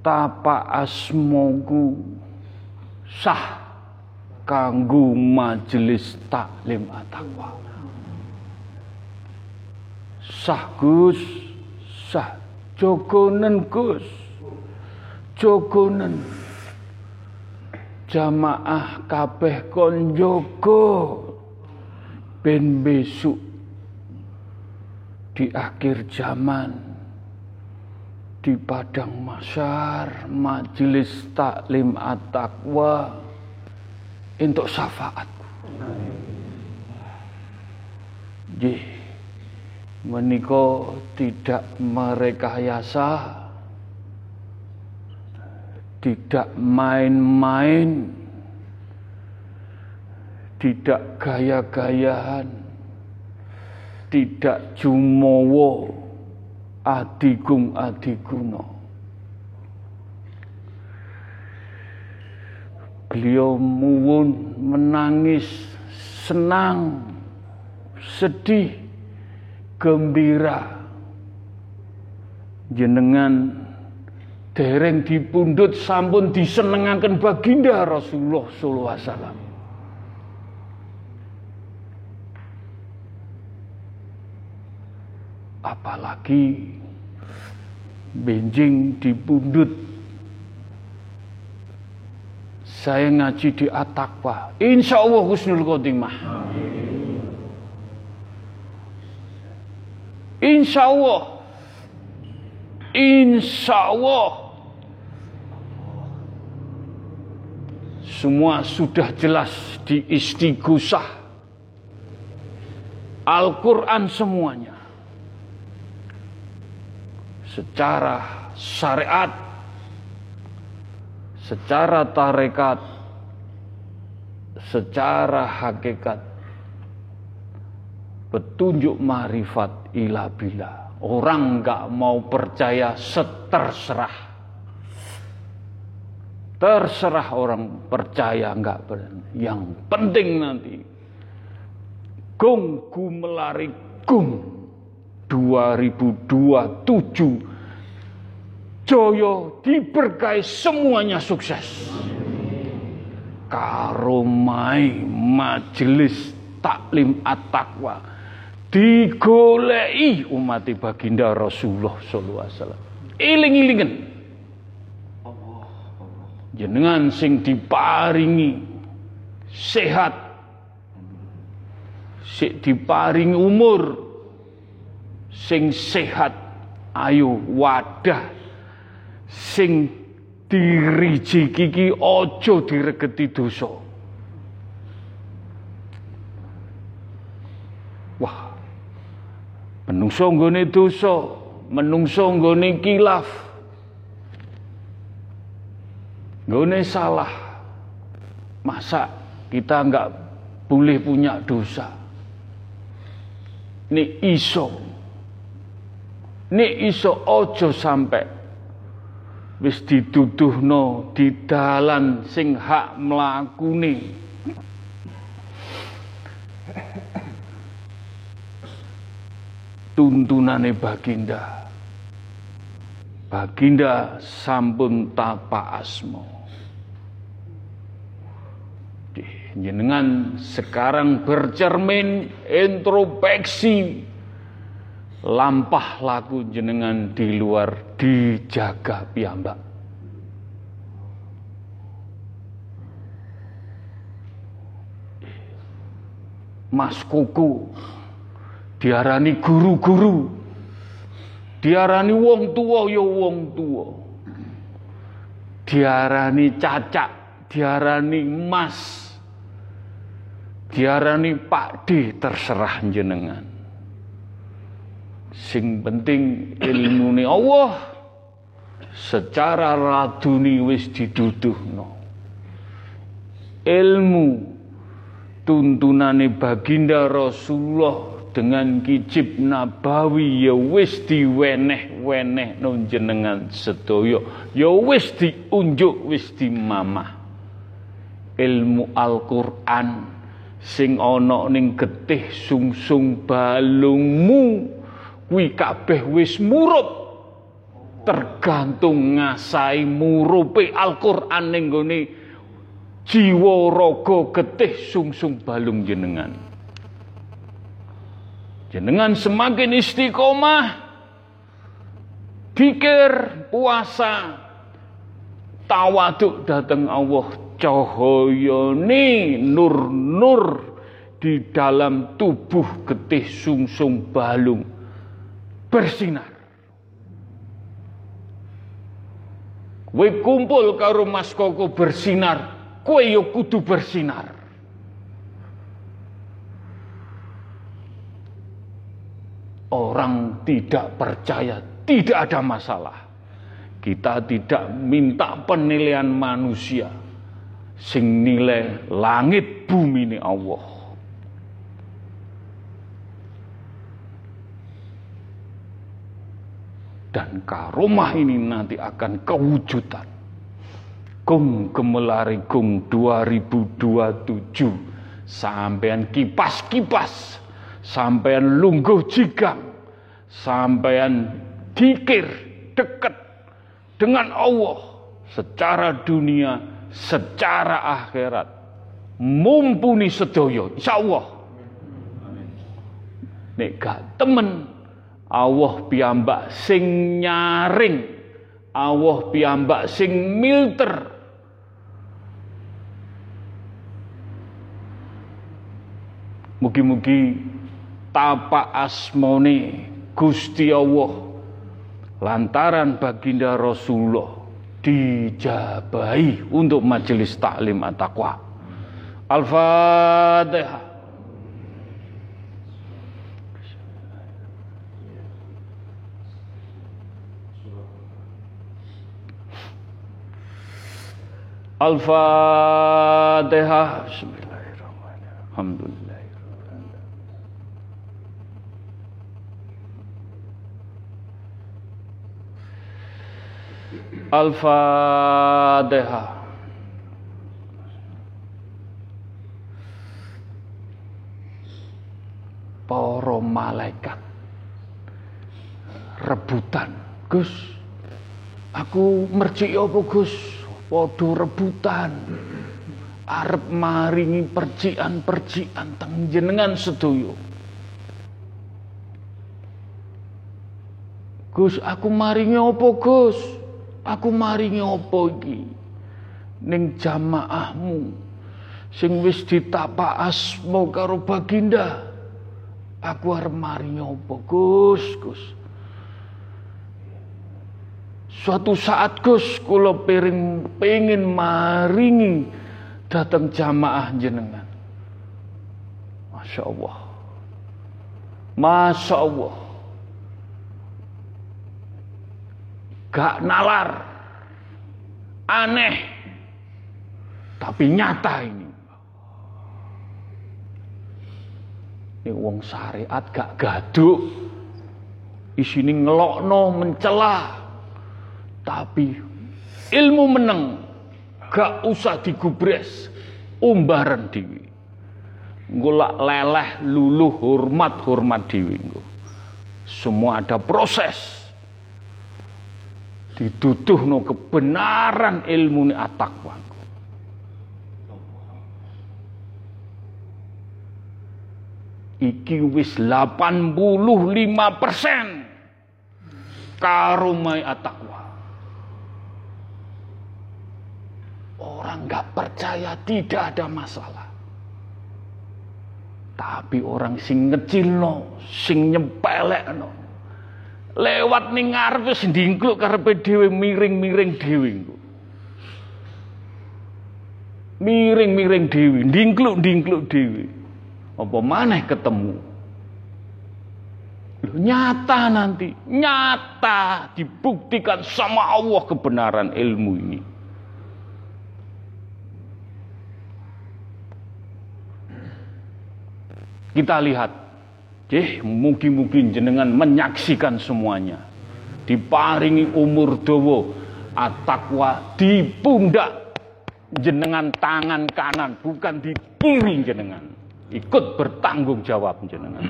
tapa asmoku sah kanggo majelis taklim ataqwa sah Gus sah jogonen Gus. Jogonen. Jamaah kabeh kon jaga ben besok di akhir zaman di padang masyar majelis taklim at-taqwa untuk syafaatku. Jih, meniko tidak merekayasa tidak main-main, tidak gaya-gayaan, tidak jumowo adigung adiguno. Beliau muwun menangis, senang, sedih, gembira. Jenengan dereng dipundhut sampun disenengaken baginda Rasulullah sallallahu alaihi wasallam. Apalagi benjing dipundhut saya ngaji di Atakwa. Insya Allah husnul khotimah. Insya Allah. Insya Allah. Semua sudah jelas di istighosah. Al-Quran semuanya. Secara syariat, secara tarekat, secara hakikat, petunjuk marifat ilah bila. Orang nggak mau percaya seterserah. Terserah orang percaya enggak Yang penting nanti Gong Gumelari Gung 2027 Joyo diberkahi semuanya sukses Karomai majelis taklim at-taqwa digolei umat baginda Rasulullah sallallahu alaihi wasallam. Iling-ilingen jenengan sing diparingi sehat sing diparingi umur sing sehat ayo wadah sing dirijiki ki aja diregeti dosa wah menungso nggone dosa menungso nggone kilaf Gone salah. Masa kita nggak boleh punya dosa? Ini iso. Ini iso ojo sampai wis dituduhno didalan sing hak mlakune. Tuntunane baginda. Baginda sampun tapa asmo jenengan sekarang bercermin introspeksi lampah laku jenengan di luar dijaga piyambak. Mas Kuku diarani guru-guru. Diarani wong tua ya wong tua diarani cacak diarani mas diarani Pak D terserah jenengan sing penting ilmu ni Allah secara raduni wis diduduhno. Ilmu tuntunane baginda Rasulullah dengan kicip nabawi ya wis diweneh-weneh no jenengan sedaya. Ya wis diunjuk wis dimamah. Ilmu Al-Qur'an sing ana ning getih sungsung balungmu kuwi kabeh wis murup tergantung ngasai murupe Al-Qur'an ning gone jiwa raga getih sungsung balung jenengan. Jenengan semakin istiqomah, pikir puasa, tawaduk datang Allah cahayane nur-nur di dalam tubuh getih sungsung balung bersinar. Kue kumpul karo Mas Koko bersinar, kue yo kudu bersinar. orang tidak percaya, tidak ada masalah. Kita tidak minta penilaian manusia. Sing nilai langit bumi ini Allah. Dan karomah ini nanti akan kewujudan. Kung gemelari kung 2027 sampean kipas-kipas sampean lungguh jigang, sampean dikir dekat dengan Allah secara dunia, secara akhirat. Mumpuni sedoyo, insya Allah. Nek gak temen, Allah piyambak sing nyaring, Allah piyambak sing milter. Mugi-mugi tapa asmone Gusti Allah lantaran baginda Rasulullah dijabahi untuk majelis taklim at-taqwa. Al-Fatihah. Al-Fatihah. Bismillahirrahmanirrahim. Alhamdulillah. Para malaikat rebutan, Gus. Aku mercik apa Gus? Padha rebutan. Arep maringi percikan-percikan teng jenengan sedaya. Gus, aku maringi apa Gus? Aku maringi apa iki? Ning jamaahmu sing wis ditapak asma karo baginda. Aku arep maringi apa, Gus? Gus. Suatu saat Gus kula piring pengen maringi datang jamaah jenengan. Masya Allah. Masya Allah. gak nalar, aneh, tapi nyata ini. Ini wong syariat gak gaduk, isini ngelokno mencela, tapi ilmu meneng, gak usah digubres, umbaran diwi. Ngulak leleh luluh hormat hormat diwi. Semua ada proses. Dituduh no kebenaran ilmu ni atakwa. Iki wis 85 persen karumai atakwa. Orang nggak percaya tidak ada masalah. Tapi orang sing no, sing no, Lewat ning ngarep wis ndingkluk karepe dhewe miring-miring dhewe Miring-miring dhewe, ndingkluk-ndingkluk dhewe. Apa maneh ketemu? Loh, nyata nanti, nyata dibuktikan sama Allah kebenaran ilmu ini. Kita lihat, eh mungkin-mungkin jenengan menyaksikan semuanya. Diparingi umur dowo, atakwa di pundak jenengan tangan kanan, bukan di kiri jenengan. Ikut bertanggung jawab jenengan.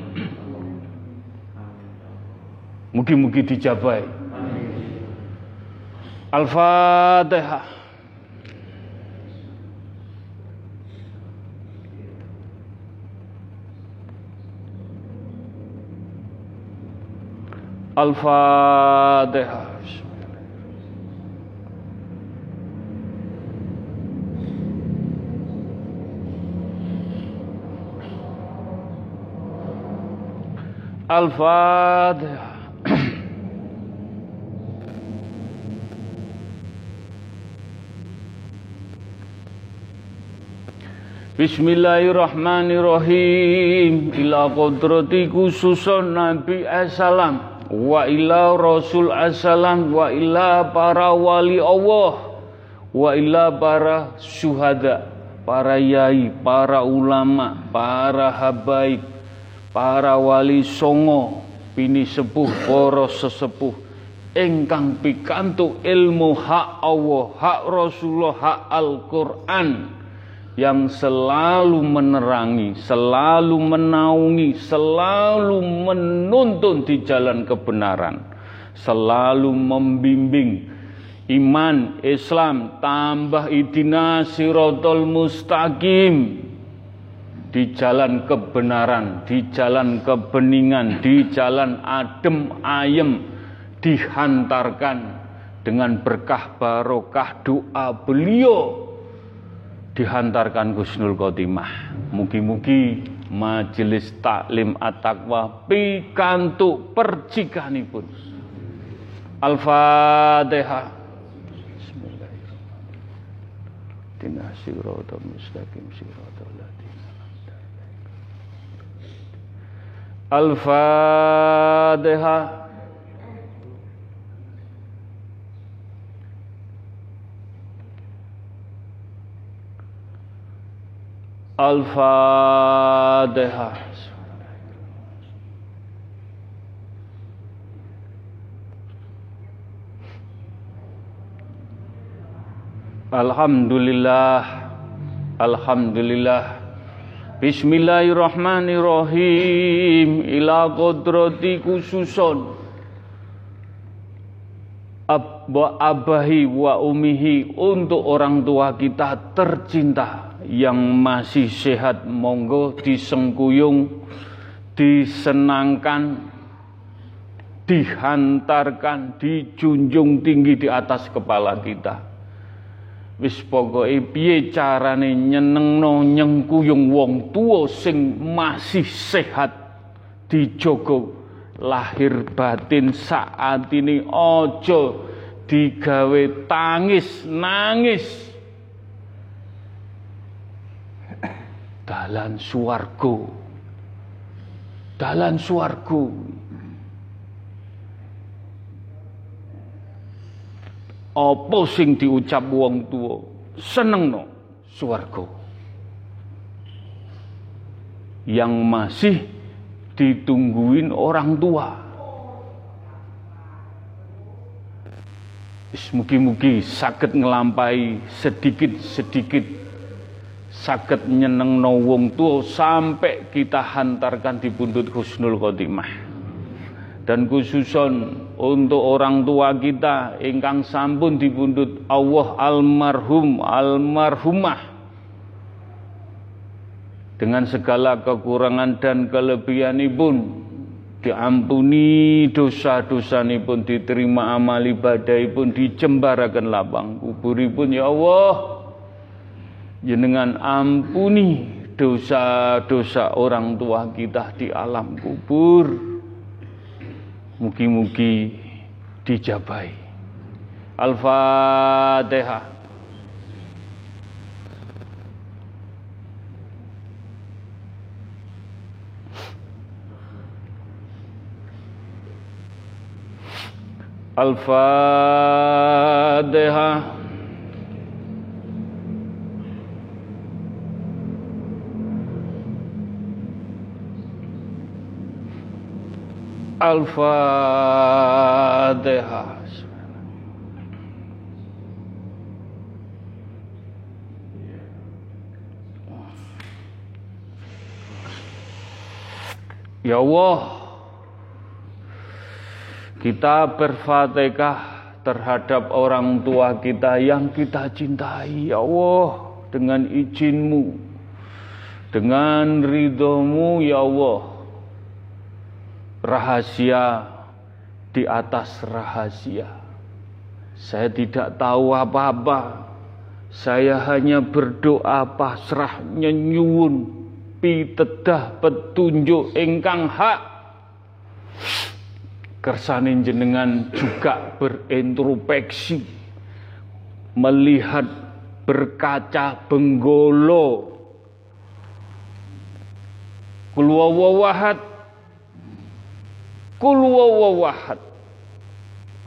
Mungkin-mungkin dijabai. Al-Fatihah. الفاتحة الفاتحة Bismillahirrahmanirrahim Ila kodrati khususun Nabi Assalam wa ila rasul assalam wa ila para wali Allah wa ila para syuhada para yai para ulama para habaib para wali songo pini sepuh para sesepuh. Ingkang pikantuk ilmu hak Allah hak Rasulullah hak Al-Qur'an yang selalu menerangi, selalu menaungi, selalu menuntun di jalan kebenaran, selalu membimbing iman Islam tambah idina sirotol mustaqim. Di jalan kebenaran, di jalan kebeningan, di jalan adem ayem dihantarkan dengan berkah barokah doa beliau dihantarkan Gusnul Khotimah. Mugi-mugi majelis taklim at-taqwa pikantuk percikanipun. Al-Fatihah. Al-Fatihah. Al-Fatihah. Alhamdulillah. Alhamdulillah. Bismillahirrahmanirrahim. Ila kodrati khususon Abba abahi wa umihi Untuk orang tua kita tercinta yang masih sehat monggo disengkuyung, disenangkan, dihantarkan, dijunjung tinggi di atas kepala kita. Wis pokoke piye carane nyenengno nyengkuyung wong tua sing masih sehat dijogo lahir batin saat ini ojo digawe tangis nangis dalan suwargo. Dalan suwargo. Apa sing diucap wong seneng no suwargo. Yang masih ditungguin orang tua. Mugi-mugi sakit ngelampai sedikit-sedikit sakit nyeneng no wong tua sampai kita hantarkan di buntut husnul khotimah. Dan khususon untuk orang tua kita ingkang sampun dipundhut Allah almarhum almarhumah. Dengan segala kekurangan dan kelebihanipun diampuni dosa-dosa pun diterima amal ibadah pun dijembarakan lapang kuburipun ya Allah jenengan ampuni dosa-dosa orang tua kita di alam kubur Mugi-mugi dijabai. Al-Fatihah. Al-Fatihah. Al-Fatihah. Ya Allah, kita berfatihah terhadap orang tua kita yang kita cintai. Ya Allah, dengan izinmu, dengan ridhomu, Ya Allah, rahasia di atas rahasia. Saya tidak tahu apa-apa. Saya hanya berdoa pasrah nyenyuwun pitedah petunjuk ingkang hak. Kersanin jenengan juga berintrospeksi melihat berkaca benggolo kulwawahat Kul wawahad.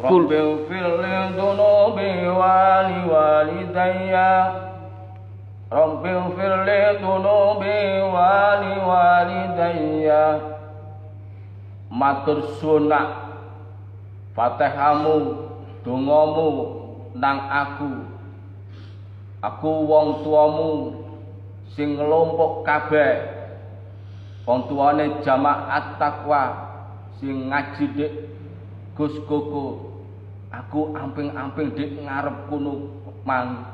Rabbi fil dunubi wali walidayya. Rabbi fil dunubi wali walidayya. Matur sunak Fatihamu dongamu nang aku. Aku wong tuamu sing nglompok kabeh. Wong tuane jamaat takwa sing ngaji dik. Gus Koko aku amping-amping dik ngarep kuno mang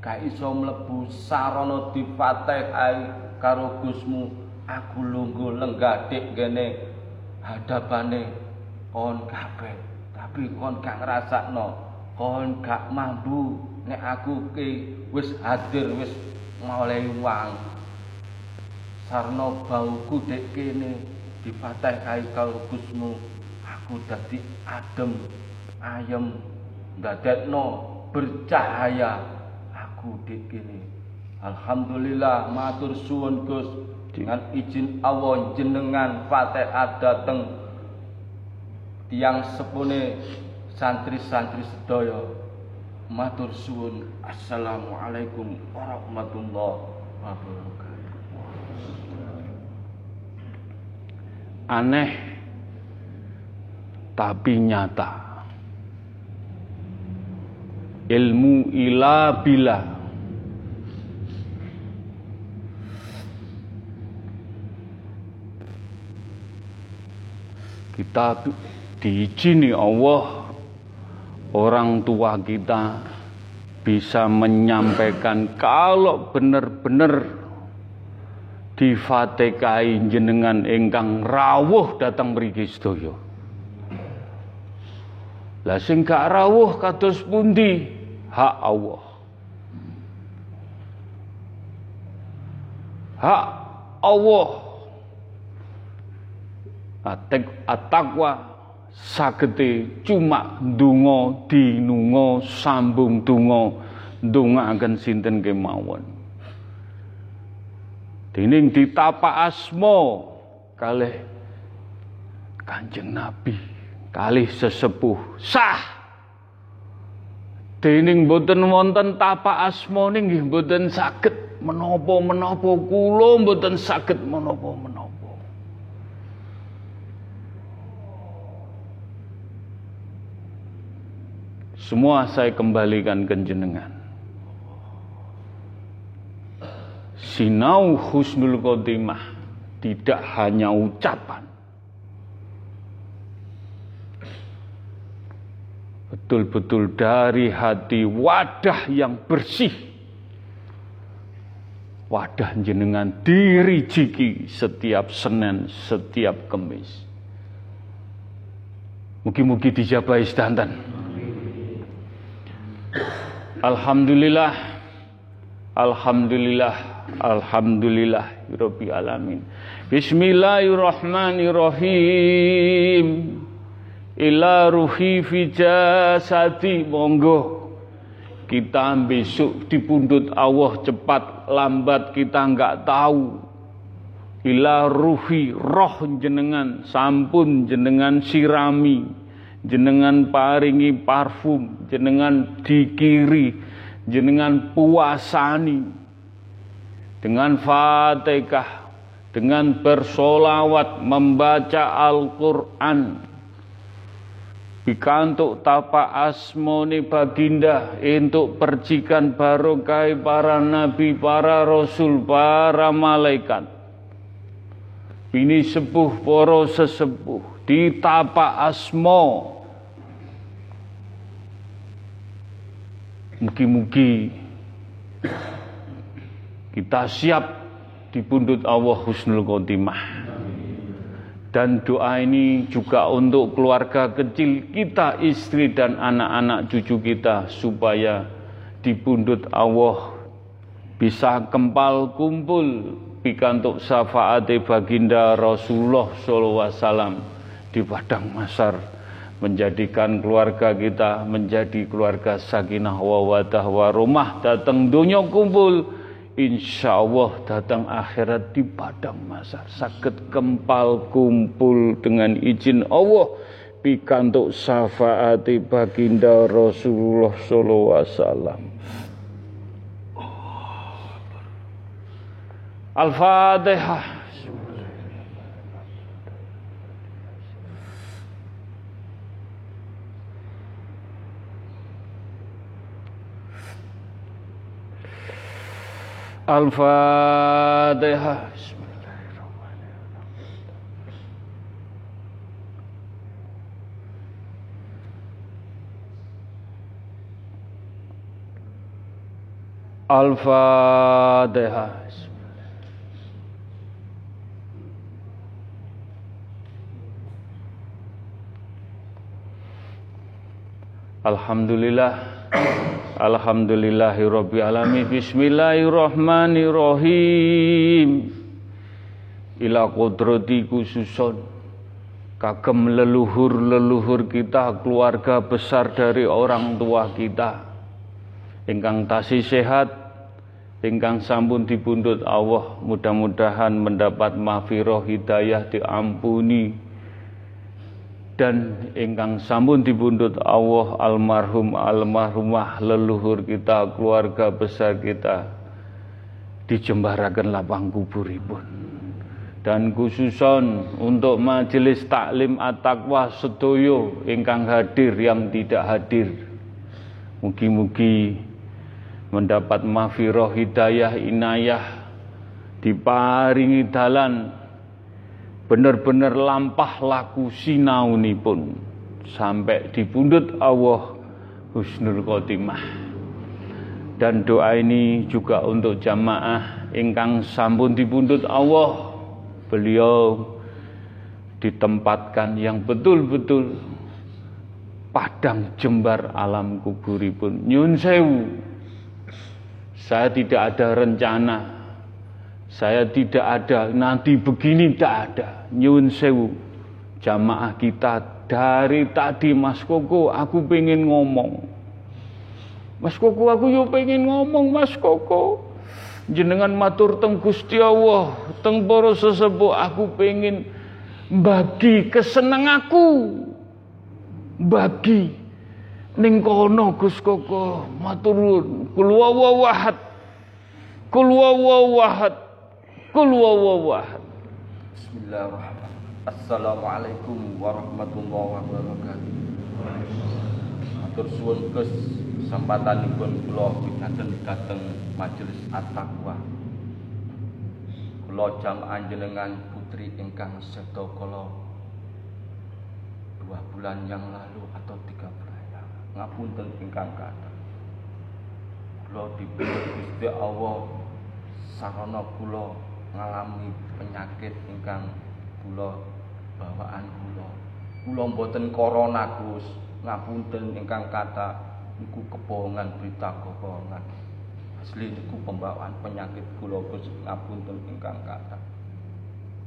gak iso mlebu sarana difatihai karo Gusmu. Aku lungguh lenggah dik gene hadapane. Kon kabeh tapi kon gak ngrasakno. Kon gak mampu nek aku ke wis hadir wis mulai wang. Sarno bauku dek kene difatih kai kalbusmu aku dadi adem ayem. Ndadekno bercahaya aku dik alhamdulillah matur suwun Gus. Dengan izin Allah jenengan Fatihah dateng tiang sepune santri-santri sedaya. Matur suwun. Assalamualaikum warahmatullahi wabarakatuh aneh tapi nyata. Ilmu ila bila kita diizini Allah orang tua kita bisa menyampaikan kalau benar-benar difatekai jenengan ingkang rawuh datang mriki sedaya. Lah sing gak rawuh kados pundi? Hak Allah. Hak Allah. Atek atakwa sagete cuma ndonga dinunga sambung donga ndongaaken sinten kemawon. Dening ditapa asmo kalih Kanjeng Nabi, kalih sesepuh sah. Dening boten wonten tapa asma nggih boten saged menapa-menapa kula boten saged menapa-menapa. Semua saya kembalikan ke jenengan. Sinau husnul khotimah tidak hanya ucapan betul-betul dari hati wadah yang bersih wadah jenengan diri jiki setiap Senin, setiap Kemis. Mugi-mugi dijabai sedanten. Alhamdulillah, Alhamdulillah, Alhamdulillah, Rabbi Alamin. Bismillahirrahmanirrahim. Ila ruhi fi jasadi monggo kita besok dipundut Allah cepat lambat kita nggak tahu ila ruhi roh jenengan sampun jenengan sirami jenengan paringi parfum jenengan dikiri jenengan puasani dengan fatihah dengan bersolawat membaca Al-Quran Bikantuk tapa asmoni baginda untuk percikan barokai para nabi, para rasul, para malaikat. Ini sepuh poro sesepuh di tapa asmo. Mugi-mugi kita siap di pundut Allah husnul khotimah. Dan doa ini juga untuk keluarga kecil kita, istri dan anak-anak cucu kita supaya di pundut Allah bisa kempal kumpul pikantuk syafaat baginda Rasulullah SAW di padang masar menjadikan keluarga kita menjadi keluarga sakinah wa wadah wa rumah datang dunia kumpul insya Allah datang akhirat di padang masar. Sakit kempal kumpul dengan izin Allah. Pikantuk syafaati baginda Rasulullah sallallahu alaihi wasallam. Al-Fatihah Al-Fatihah. Al-Fatihah. Alhamdulillah Alhamdulillahi alamin. Bismillahirrahmanirrahim. Ila kudrati khususon kagem leluhur-leluhur kita, keluarga besar dari orang tua kita. Ingkang tasih sehat, ingkang sampun dibundut Allah, mudah-mudahan mendapat mafiroh hidayah diampuni dan ingkang sampun dibundut Allah almarhum almarhumah leluhur kita keluarga besar kita dijembaraken lapang kuburipun. Dan khususon untuk majelis taklim at-taqwa sedoyo ingkang hadir yang tidak hadir mugi-mugi mendapat mafiroh hidayah inayah diparingi dalan benar-benar lampah laku pun sampai di pundut Allah husnul khotimah. Dan doa ini juga untuk jamaah ingkang sampun dipundut Allah. Beliau ditempatkan yang betul-betul padang jembar alam kuburipun. Nyun sewu saya tidak ada rencana. Saya tidak ada, nanti begini tidak ada. Nyun sewu. Jamaah kita dari tadi Mas Koko, aku pengen ngomong. Mas Koko, aku yo pengen ngomong Mas Koko. Jenengan matur teng Gusti Allah, teng para sesepuh aku pengen bagi keseneng aku. Bagi ning kono Gus Koko, matur nuwun. Kul wawahad. Kul wawahad. Kul wawawahad. Bismillahirrahmanirrahim. Assalamualaikum warahmatullahi wabarakatuh. Matur suwun Gus kesempatanipun kula pinanten dhateng majelis at-taqwa. Kula jamaah jenengan putri ingkang seda kala dua bulan yang lalu atau tiga bulan yang ngapunten ingkang kathah kula dipundhut Gusti Allah sarana kula ngalami penyakit ingkang kula bawaan kula. Kula mboten corona Gus. Ngapunten ingkang kata niku kebohongan berita kebohongan. Asli niku pembawaan penyakit kula Gus. Ngapunten ingkang kata.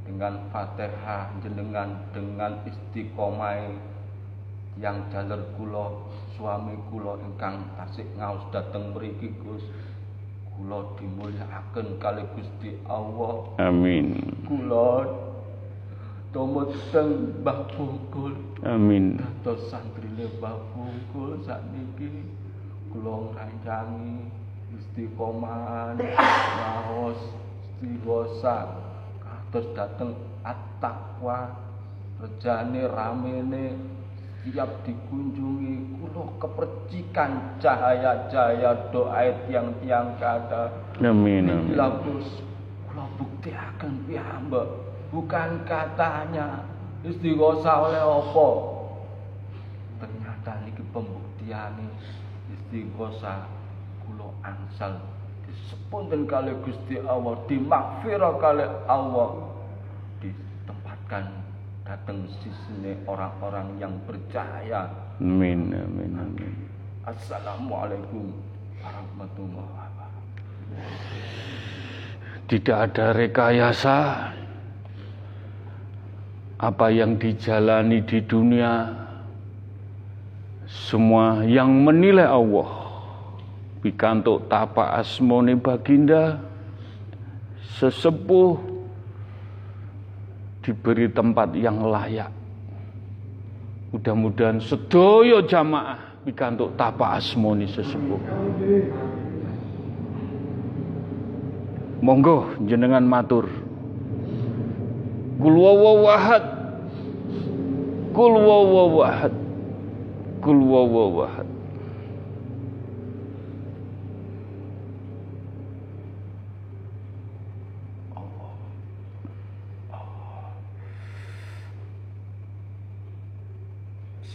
Dengan Fatihah jenengan dengan istiqomah yang jalur kula suami kula ingkang tasik ngaos dhateng mriki Gus kula dimulyakaken kali Gusti Allah. Amin. Kula tumuteng Mbah Bungkul. Amin. Dados santrine Mbah Bungkul sakniki kula ngrancangi istiqomah ngaos istighosa kados dateng at-taqwa rejane ramene siap dikunjungi kula kepercikan cahaya-cahaya doa tiang-tiang kata. Amin Niki amin. lapus kula buktiaken piyambak. Bukan katanya istighosa oleh apa. Ternyata niki pembuktiane istighosa kula angsal disepunten kali Gusti Allah dimakfirah kali Allah ditempatkan datang sisine orang-orang yang percaya. Amin amin amin. Assalamualaikum warahmatullahi wabarakatuh. Tidak ada rekayasa. Apa yang dijalani di dunia semua yang menilai Allah. Pikantuk tapa asmone baginda sesepuh diberi tempat yang layak. Mudah-mudahan sedoyo jamaah pikantuk tapa asmoni sesepuh monggo jenengan matur. Kul wawahad kul wawahad kul wawahad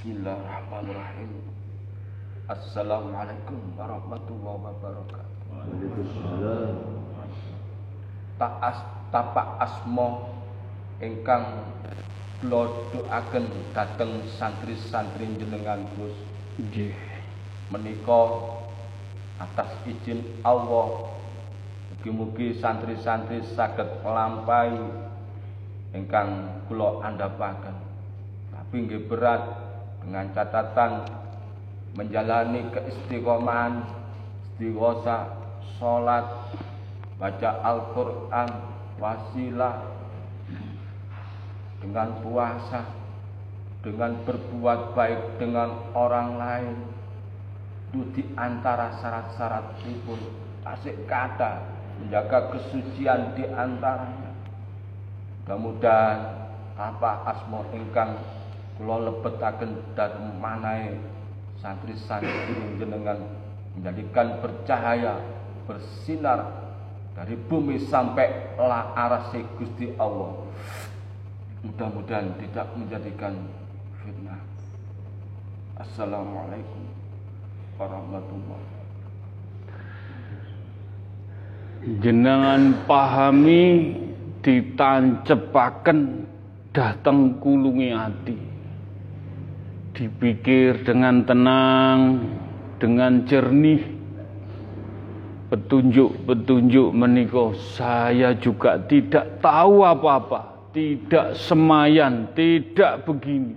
Bismillahirrahmanirrahim. Assalamualaikum warahmatullahi wabarakatuh. Tak as, tapak asmo ingkang kula doaken dhateng santri-santri jenengan Gus nggih. Menika atas izin Allah mugi-mugi santri-santri saged nglampahi ingkang kula andhapaken tapi nggih berat dengan catatan menjalani keistiqomahan istighosa salat baca Al-Qur'an wasilah dengan puasa dengan berbuat baik dengan orang lain. Itu di antara syarat-syarat itu asik kata menjaga kesucian di antaranya. Mudah-mudahan apa asmo ingkang kula lebetaken dhateng manahe santri-santri jenengan menjadikan bercahaya bersinar dari bumi sampai la arase Gusti Allah. Mudah-mudahan tidak menjadikan fitnah. Assalamualaikum warahmatullahi jenengan pahami ditancepaken dateng kulungi hati dipikir dengan tenang dengan jernih. Petunjuk-petunjuk menikah. Saya juga tidak tahu apa-apa. Tidak semayan tidak begini.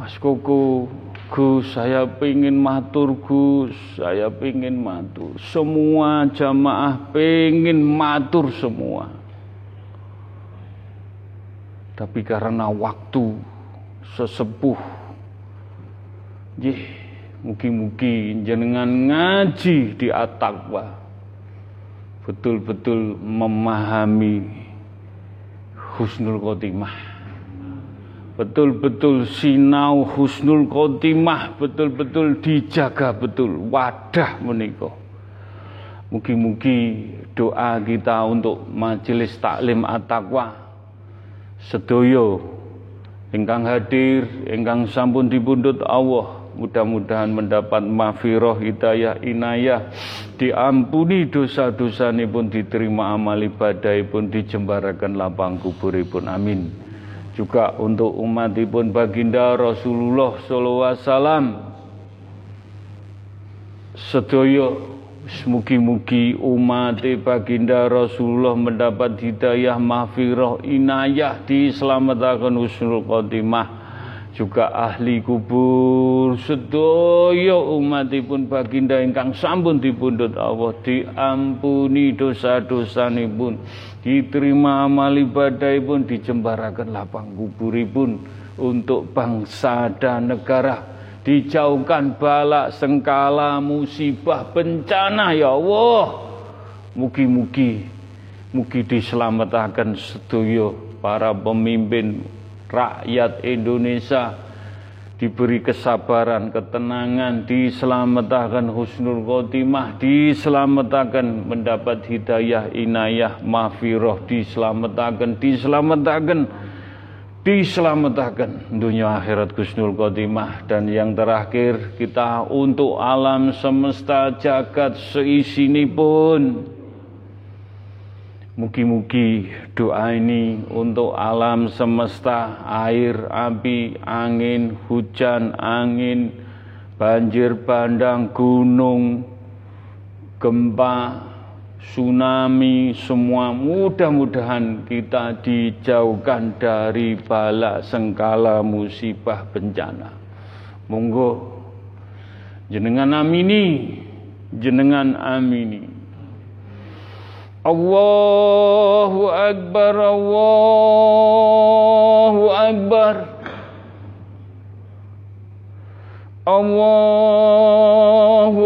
Mas Koko Gus, saya pengen matur Gus, saya pengen matur. Semua jamaah pengen matur semua. Tapi karena waktu sesepuh, jih, mugi-mugi jenengan ngaji di atakwa, betul-betul memahami husnul khotimah. Betul-betul sinau husnul khotimah betul-betul dijaga betul wadah menika. Mugi-mugi doa kita untuk majelis taklim at-taqwa sedoyo ingkang hadir, ingkang sampun dipundhut Allah, mudah-mudahan mendapat mafiroh hidayah inayah. Diampuni dosa-dosa pun diterima amal ibadah pun dijembarakan lapang kuburipun. Amin. Juga untuk umatipun baginda Rasulullah sallallahu alaihi wasallam sedaya Mugi-mugi umat baginda Rasulullah mendapat hidayah mahfirah inayah diselamatkan husnul khotimah. Juga ahli kubur sedaya umatipun baginda ingkang sampun dipundhut Allah diampuni dosa-dosanipun. Diterima amal ibadahipun dijembaraken lapang kuburipun untuk bangsa dan negara dijauhkan balak sengkala musibah bencana ya Allah. Mugi-mugi mugi diselamatkan sedoyo para pemimpin rakyat Indonesia. Diberi kesabaran, ketenangan, diselamatkan husnul khotimah, diselamatkan mendapat hidayah, inayah, mafiroh, diselamatkan, diselamatkan diselamatkan dunia akhirat Gusnul Khotimah dan yang terakhir kita untuk alam semesta jagat seisini pun. Mugi-mugi doa ini untuk alam semesta, air, api, angin, hujan, angin, banjir bandang, gunung, gempa, tsunami, semua mudah-mudahan kita dijauhkan dari bala sengkala musibah bencana. Monggo jenengan amini, jenengan amini. Allahu Akbar, Allahu Akbar. Allahu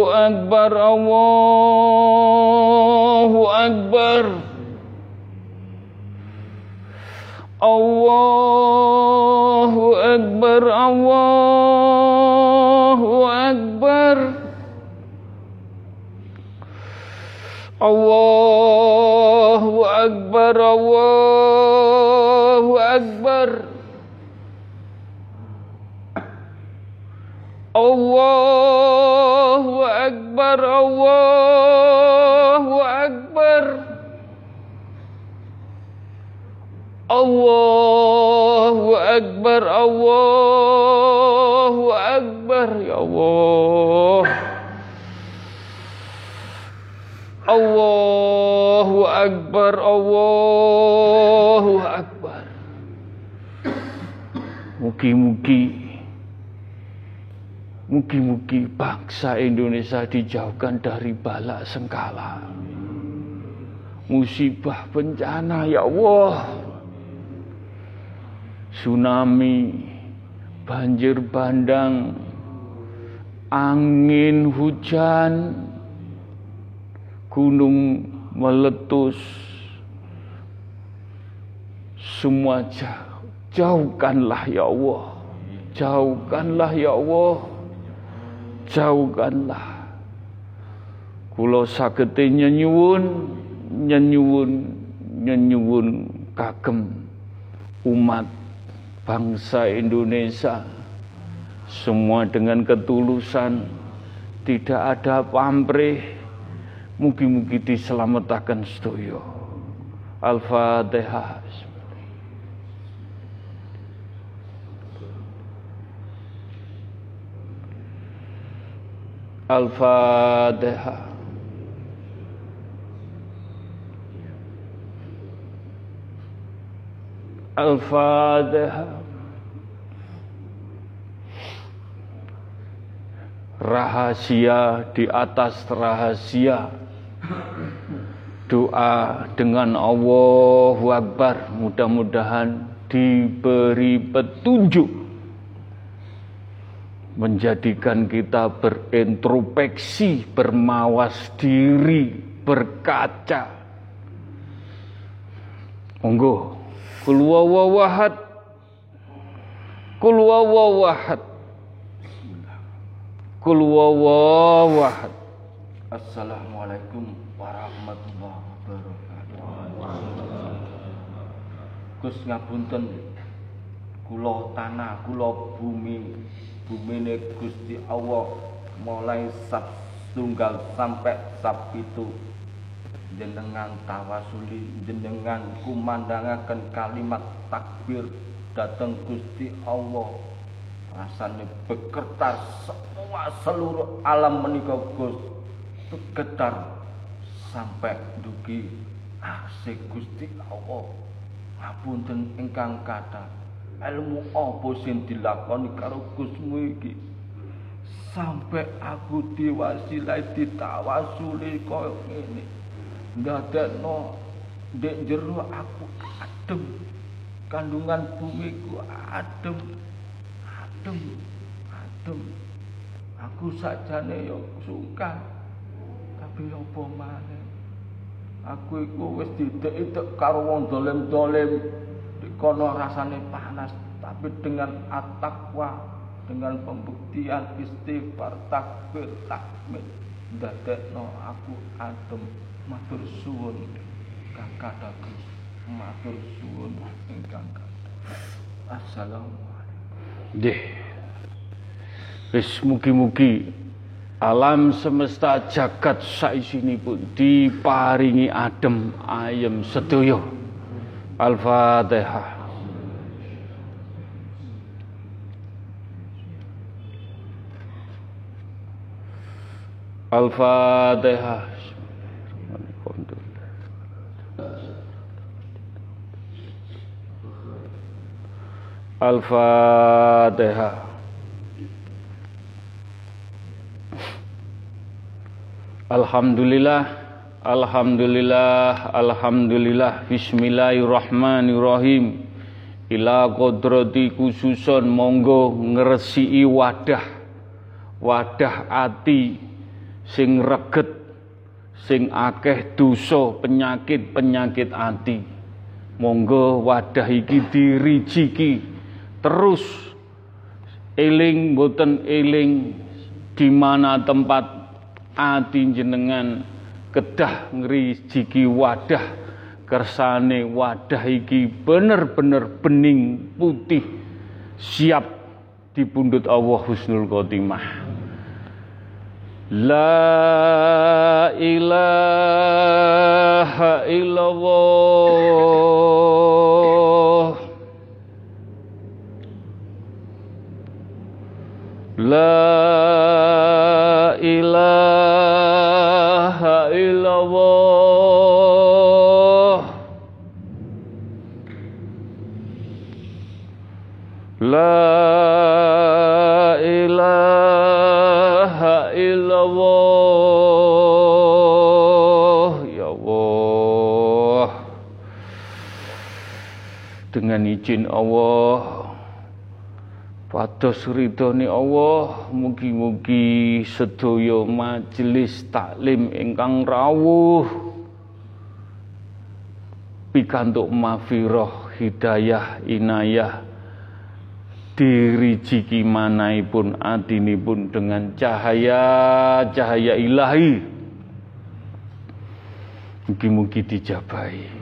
Akbar, Allahu Allahu Akbar. Allahu Akbar Allahu Akbar. Allahu Akbar Allahu Akbar. Allahu Akbar Allahu Allahu Akbar, Allahu Akbar, Ya Allah. Allahu Akbar, Allahu Akbar. Mugi-mugi Mugi-mugi bangsa Indonesia dijauhkan dari balak sengkala. Musibah bencana ya Allah. Tsunami, banjir bandang, angin hujan, gunung meletus, semua jauh. Jauhkanlah ya Allah. Jauhkanlah ya Allah jauhkanlah kula sagete nyenyuwun nyenyuwun nyenyuwun kagem umat bangsa Indonesia semua dengan ketulusan tidak ada pamrih mugi-mugi diselamatkan sedaya Al-Fatihah Al-Fatihah. Al-Fatihah. Rahasia di atas rahasia. Doa dengan Allahu Akbar. Mudah-mudahan diberi petunjuk menjadikan kita berintrospeksi, bermawas diri, berkaca. Monggo, kul wawahad, kul wawahad, kul wawahad. Assalamualaikum warahmatullahi wabarakatuh. Gus ngapunten. Kula tanah kula bumi. Bumine Gusti Allah mulai sab tunggal sampai sab itu jenengan tawasuli jenengan kumandangaken kalimat takbir datang Gusti Allah. Rasanya bekertas semua seluruh alam menikah Gus getar sampai dugi asik Gusti Allah. Ngapunten ingkang kata ilmu apa sing dilakoni karo Gusmu iki? Sampai aku diwasilai ditawasuli koyo ngene ndadekno ndek jero aku adem. Kandungan bumiku adem. Adem adem. Aku sajane yo suka. Tapi apa maneh. Aku iku wis didek-idek karo wong dolim-dolim kono rasane panas tapi dengan atakwa dengan pembuktian istighfar takbir takmir ndadekno aku adem matur suwun kakak Gus matur suwun ingkang Assalamualaikum. Nggih. Wis mugi-mugi alam semesta jagat pun diparingi adem ayem sedaya. Al-Fatihah. Al-Fatihah. Al-Fatihah. Alhamdulillah, Alhamdulillah, Alhamdulillah, Bismillahirrahmanirrahim. Ila kodrati khususon monggo ngresi wadah, wadah ati sing reget, sing akeh dosa penyakit-penyakit ati. Monggo wadah iki dirijiki terus eling boten eling di mana tempat ati jenengan kedah ngrijiki wadah kersane wadah iki bener-bener bening putih siap dipundhut Allah husnul khotimah. La ilaha illallah La ilaha illallah. La ilaha illallah. Ya Allah. Dengan izin Allah Pados ridhone Allah mugi-mugi sedaya majelis taklim ingkang rawuh. Pikantuk mafirah hidayah inayah dirijiki manahipun adinipun dengan cahaya-cahaya ilahi. Mugi-mugi dijabahi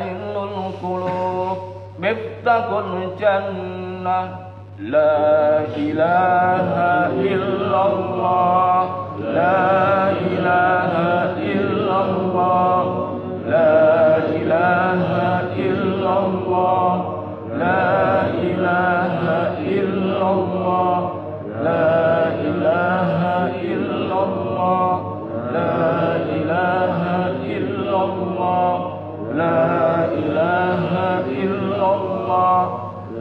innul kulub miftakun jannah. La ilaha illallah. La ilaha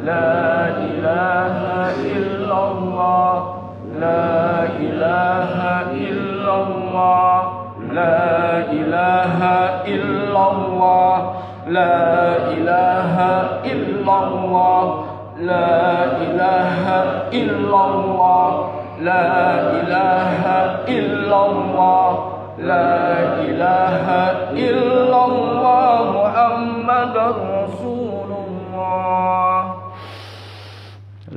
لا إله إلا الله. لا إله إلا الله. لا إله إلا الله. لا إله إلا الله. لا إله إلا الله. لا إله إلا الله. لا إله إلا الله. محمد رسول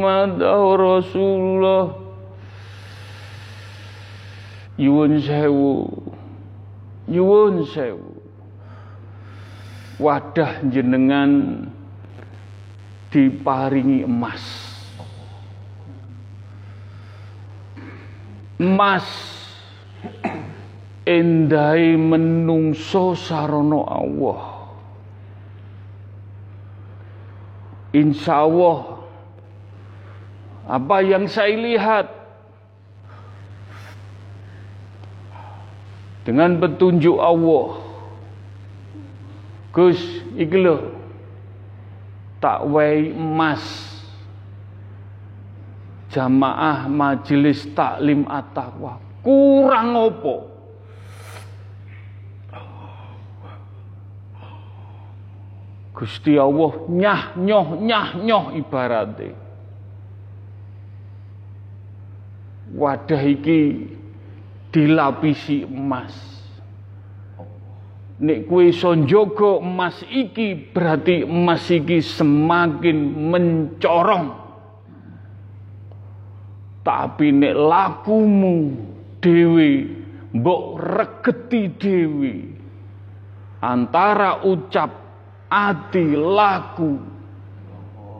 Muhammad Rasulullah. Yuwun sewu. Yuwun sewu. Wadah jenengan diparingi emas. Emas. Endai menungso sarono Allah. Insya Allah apa yang saya lihat? Dengan petunjuk Allah. Gus iki tak wei emas. Jamaah majelis taklim at-taqwa. Kurang opo? Gusti Allah nyah nyoh nyah nyoh ibarate. Wadah iki dilapisi emas. Nek kue iso njogo emas iki berarti emas iki semakin mencorong. Tapi nek lakumu dewi mbok regeti dewi antara ucap ati laku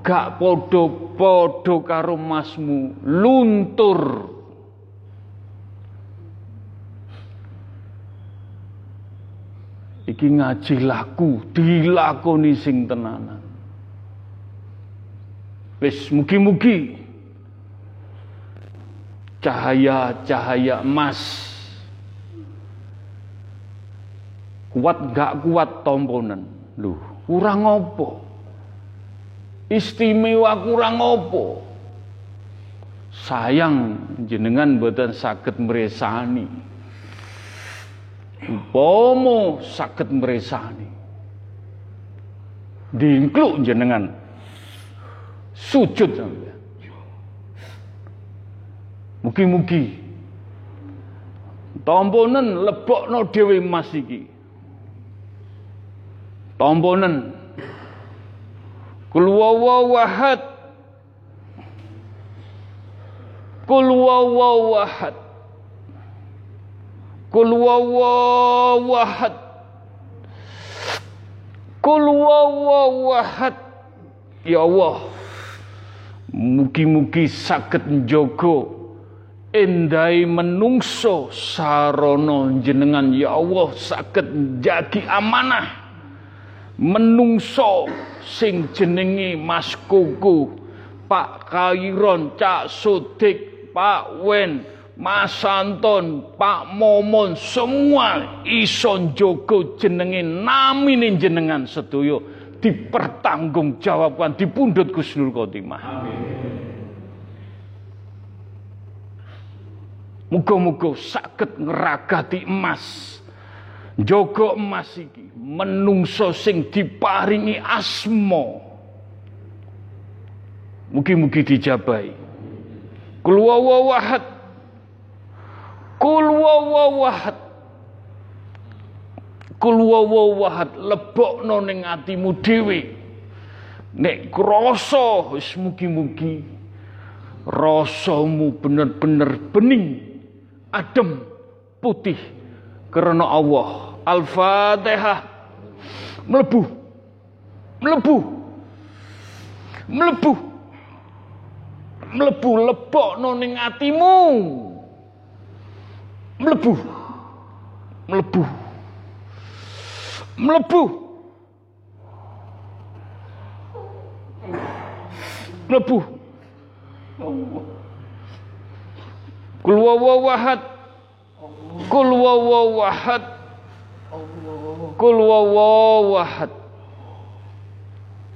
gak podo-podo karo masmu luntur iki ngaji laku dilakoni sing tenanan. Wis mugi-mugi. Cahaya-cahaya emas. Kuat gak kuat tomponan lu kurang opo istimewa kurang opo sayang jenengan boten sakit meresani upomo sakit meresani diingkluk jenengan. Sujud mugi-mugi. Tomponen lebokno dhewe mas iki. Tomponen kul wawahad kul wawahad kul wawahad kul wawahad ya Allah mugi-mugi saged njogo endai menungso sarono jenengan ya Allah saged jagi amanah menungso sing jenengi Mas Kuku, Pak Kairon, Cak Sudik, Pak Wen, Mas Anton, Pak Momon, semua ison jogo jenengi namine jenengan sedoyo dipertanggungjawabkan di pundut Gusnul Khotimah. Muga-muga sakit ngeragati emas Jogo emas iki menungso sing diparingi asmo. Mugi-mugi dijabai. Kul wawahad. Kul wawahad. Kul wawahad lebokno ning atimu dhewe. Nek krasa wis mugi-mugi rasamu bener-bener bening, adem, putih karena Allah Al-Fatihah. Melebu. Melebu. Melebu. Melebu lebok noning atimu. Melebu. Melebu. melebu. Melebu. Kul wawahad kul wawahad kul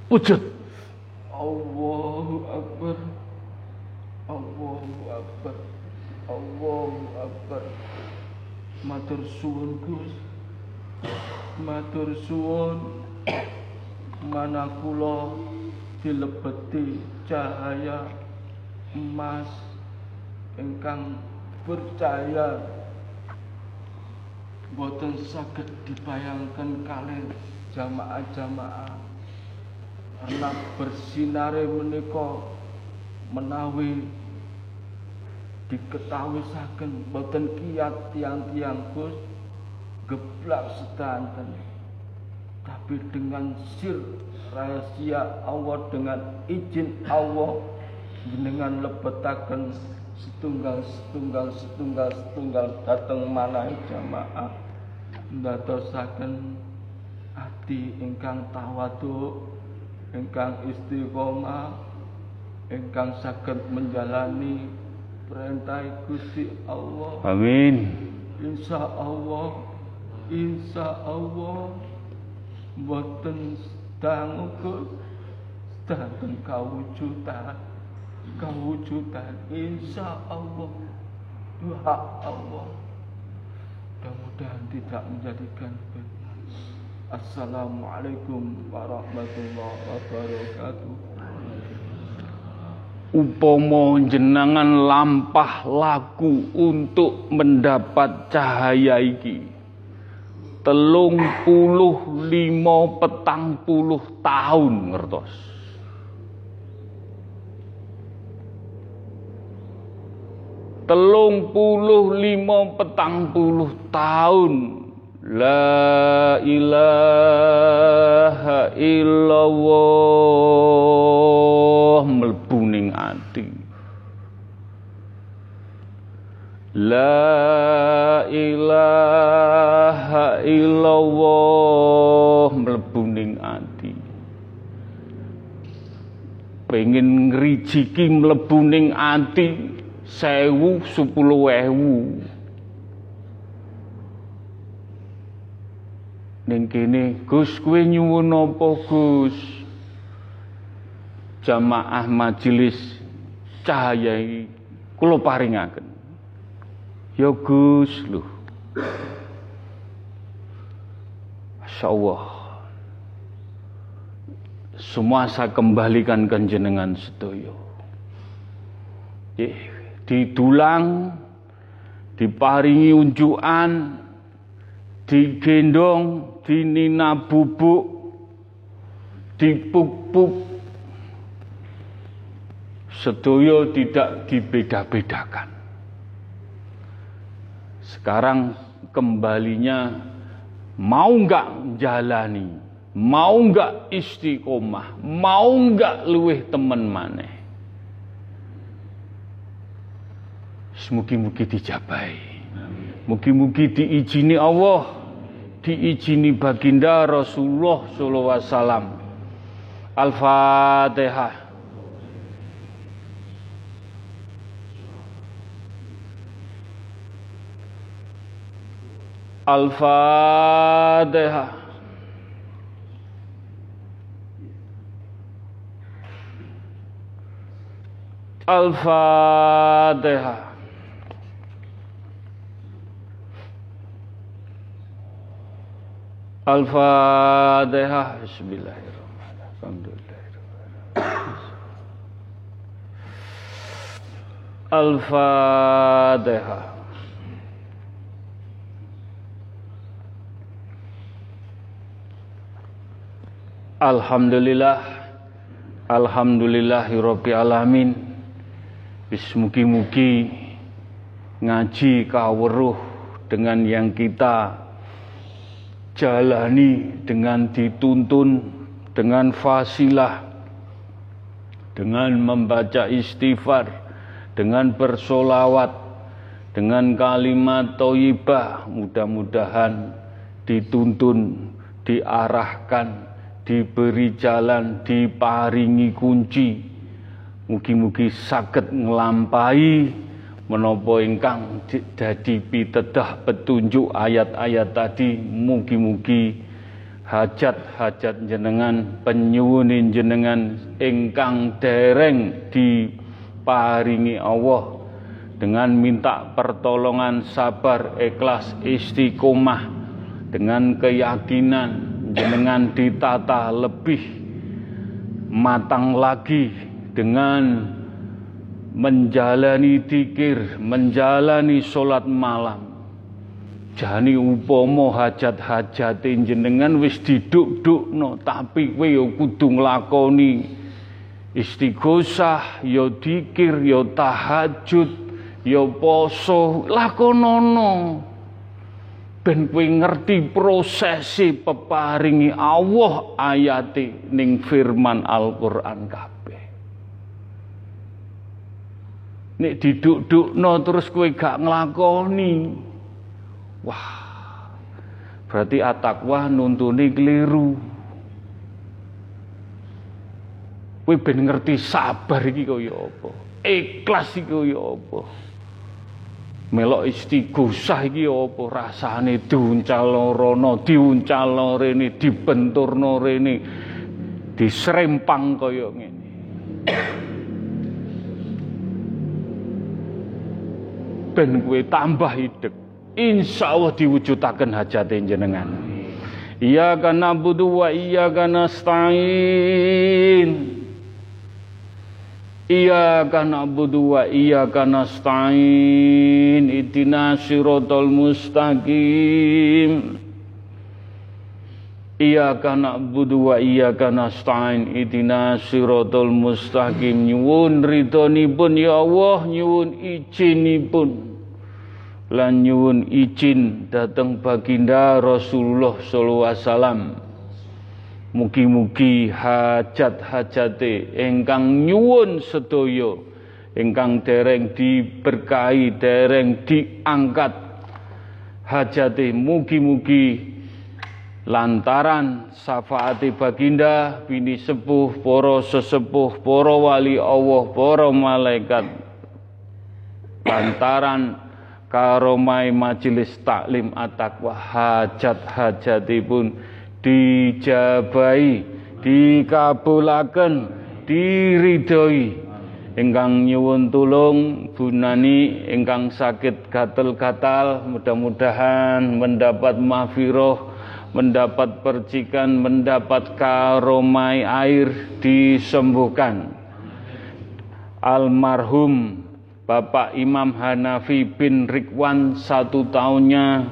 wujud. Allahu Akbar Allahu Akbar Allahu Akbar Matur suwun Gus. Matur suwun. Mana kula dilebeti cahaya emas ingkang percaya. Boten saged dibayangkan kalian jamaah-jamaah. Karena bersinare menika menawi diketahui saken boten kiat tiang-tiang Gus geblak sedanten. Tapi dengan sir rahasia Allah dengan izin Allah dengan lebetaken setunggal setunggal setunggal setunggal dateng mana jamaah. Ndadosaken ati ingkang tawadu ingkang istiqomah ingkang saged menjalani perintah Gusti Allah. Amin. Insya Allah insya Allah boten sedang ukur sedang kawujudan kawujudan. Insya Allah doa Allah. Mudah-mudahan tidak menjadikan beban Assalamualaikum warahmatullahi wabarakatuh. Upomo jenengan lampah laku untuk mendapat cahaya iki. Telung puluh limo petang puluh tahun ngertos. Telung puluh limo petang puluh tahun La ilaha illallah La ilaha illallah mlebu ning ati. Pengen ngrijiki mlebu ning ati sewu sepuluh ewu. ning kene Gus kowe nyuwun apa Gus jamaah majelis cahaya iki kula paringaken ya Gus lho. Masyaallah semua saya kembalikan ke jenengan sedaya. Didulang diparingi unjukan digendong dinina bubuk dipupuk sedoyo tidak dibeda-bedakan sekarang kembalinya mau enggak jalani mau enggak istiqomah mau enggak luweh temen maneh Mugi-mugi dijabai. Mugi-mugi diizini Allah diizini baginda Rasulullah sallallahu alaihi wasallam. Al-Fatihah. Al-Fatihah. Al-Fatihah. Al-Fatihah. Bismillahirrahmanirrahim. Al-Fatihah. Alhamdulillah Alhamdulillahirabbil alamin. Bismugi-mugi ngaji kawruh dengan yang kita jalani dengan dituntun dengan fasilah dengan membaca istighfar dengan bersolawat dengan kalimat toibah mudah-mudahan dituntun diarahkan, diberi jalan, diparingi kunci. Mugi-mugi saged nglampahi menapa ingkang dadi pitedah petunjuk ayat-ayat tadi. Mugi-mugi hajat-hajat jenengan penyuwunin jenengan ingkang dereng diparingi Allah. Dengan minta pertolongan sabar ikhlas istiqomah. Dengan keyakinan jenengan ditata lebih matang lagi dengan menjalani dikir, menjalani sholat malam, Jani upomo hajat-hajat jenengan wis diduk-dukno tapi kowe ya kudu nglakoni istighosah ya dikir ya tahajud ya poso. Lakonono ben kowe ngerti prosesi peparingi Allah ayati ning firman Al-Qur'an kabeh nek diduk-dukno terus kowe gak nglakoni Wah, berarti atakwa nuntuni keliru. Kowe ben ngerti sabar iki kaya apa? Ikhlas iki kaya apa? Melok istighosah iki apa rasane diuncal rono, diuncal rene, dibenturno rene, diserempang kaya ngene. ben kowe tambah hidup insya Allah diwujudaken hajate jenengan Iya kana budu wa iya kana stain Iya kana budu wa iya kana stain Itina sirotol mustaqim. Iya kana budu wa iya kana stain Itina sirotol mustaqim. Nyuwun ridhonipun ya Allah Nyuwun izinipun. Lan nyuwun izin datang baginda Rasulullah sallallahu alaihi wasallam mugi-mugi hajat-hajate ingkang nyuwun sedaya ingkang dereng diberkahi dereng diangkat. Hajate mugi-mugi lantaran syafaati baginda bini sepuh para sesepuh para wali Allah para malaikat. Lantaran karomai majelis taklim at-taqwa hajat-hajatipun dijabai dikabulaken diridhoi. Ingkang nyuwun tulung bunani ingkang sakit gatel-gatal mudah-mudahan mendapat mahfiroh mendapat percikan mendapat karomai air disembuhkan. Almarhum Bapak Imam Hanafi bin Rikwan satu tahunnya,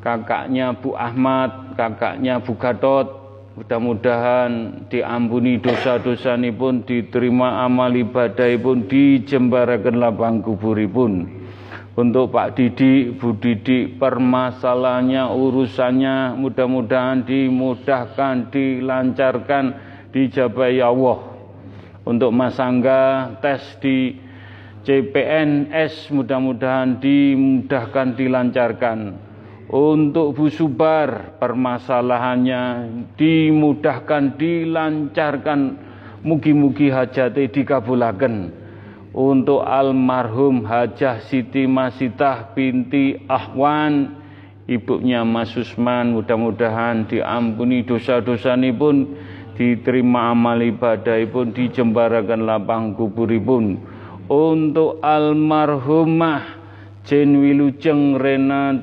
kakaknya Bu Ahmad, kakaknya Bu Gatot, mudah-mudahan diampuni dosa-dosa ini pun diterima amal ibadah pun dijembarakan lapang kuburipun. Untuk Pak Didi, Bu Didi, permasalahannya, urusannya mudah-mudahan dimudahkan, dilancarkan, dijabai Allah. Untuk Mas Angga, tes di CPNS mudah-mudahan dimudahkan dilancarkan. Untuk Bu Subar permasalahannya dimudahkan dilancarkan mugi-mugi hajate dikabulaken. Untuk almarhum Hajah Siti Masitah binti Ahwan ibunya Mas Usman mudah-mudahan diampuni dosa-dosa pun diterima amal ibadah pun dijembarakan lapang kuburipun untuk almarhumah Jen Wilujeng Renang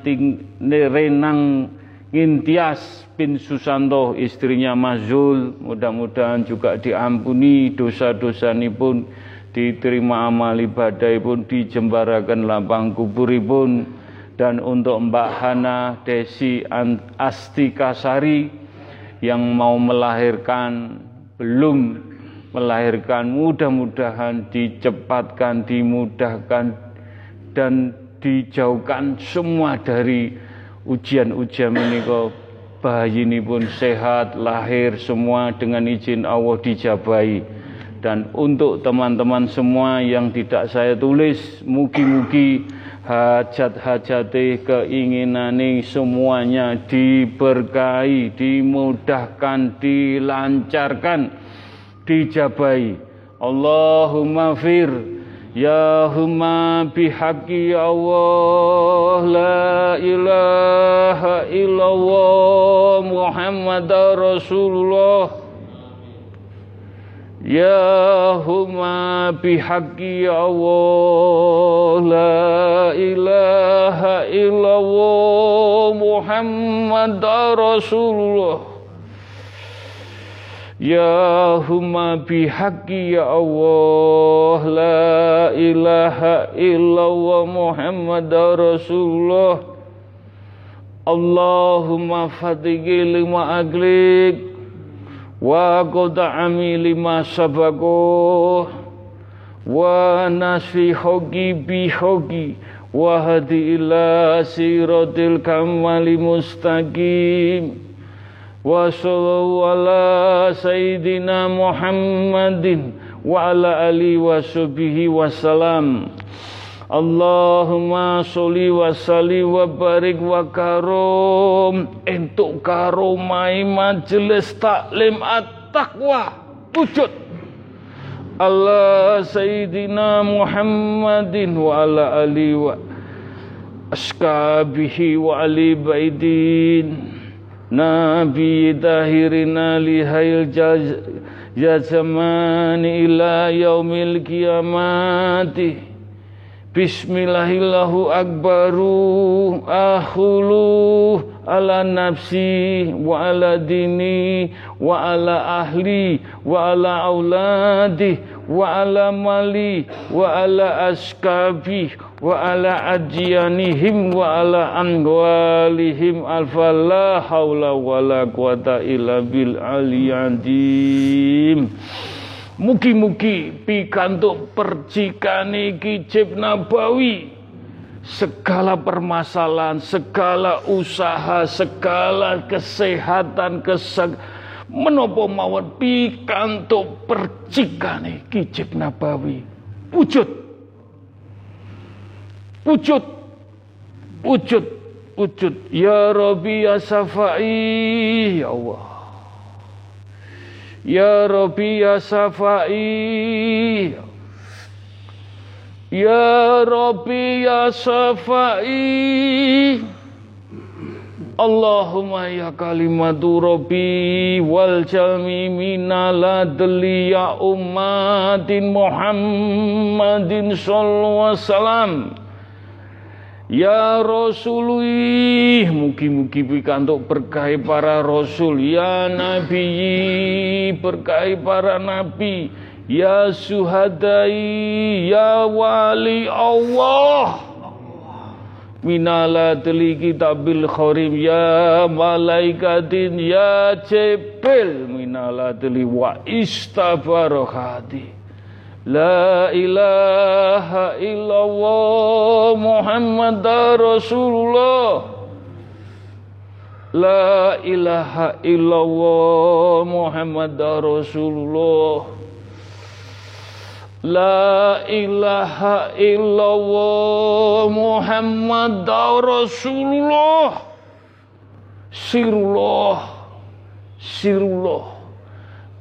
Ngintias bin Susanto istrinya Mazul. Mudah-mudahan juga diampuni dosa-dosa ini pun diterima amal ibadah pun dijembarakan lapang kuburipun. Dan untuk Mbak Hana Desi Astikasari yang mau melahirkan belum melahirkan mudah-mudahan dicepatkan, dimudahkan dan dijauhkan semua dari ujian-ujian menika. Bayi ini pun sehat lahir semua dengan izin Allah dijabai dan untuk teman-teman semua yang tidak saya tulis mugi-mugi hajat-hajat keinginan semuanya diberkahi, dimudahkan, dilancarkan, dijabai. Allahumma fir Ya huma bihaqi ya Allah La ilaha illallah Muhammad Rasulullah. Ya huma bihaqi ya Allah La ilaha illallah Muhammad Rasulullah Ya huma bihaqi ya Allah La ilaha illallah Muhammad Rasulullah. Allahumma fatigi lima aglik wa qad'ami lima sabago wa nasfi hogi bi hogi wa hadi ila siratil kamali mustaqim muhammadin wa ala ali wa sahbihi wa salam. Allahumma sholli wa salli wa barik wa karom. Entuk karomai majelis taklim at-taqwa. Allah Sayyidina Muhammadin wa ala ali wa askabihi wa Nabi tahirina lihail jazamani ila yaumil kiamati. Bismillahillahu akbaru akhulu ala nafsi wa ala dini wa ala ahli wa ala auladi wa ala mali wa ala askabi wa ala ajianihim wa ala anwalihim alfa la hawla wa la quwata illa bil aliyadim Mugi-mugi pikantuk Nabawi. Segala permasalahan, segala usaha, segala kesehatan, keseg menopo mawon pikantuk percikane Kijib Nabawi. Wujud. Wujud. Wujud. Wujud. Ya Rabbi ya Safai. Ya Allah. Ya Rabbi ya Safai Ya Rabbi ya Safai Allahumma ya kalimatu Rabbi wal jalmi minala ya ummatin Muhammadin sallallahu wasallam. Ya Rasulullah, mugi-mugi pikantuk berkah para rasul, ya nabi, berkah para nabi, ya suhadai, ya wali Allah. Minala teli kitabil khorim ya malaikatin ya cepil. Minala teli wa istabarokhati. La ilaha illallah Muhammad Rasulullah. La ilaha illallah Muhammad Rasulullah La ilaha illallah Muhammad Rasulullah. Sirullah. Sirullah.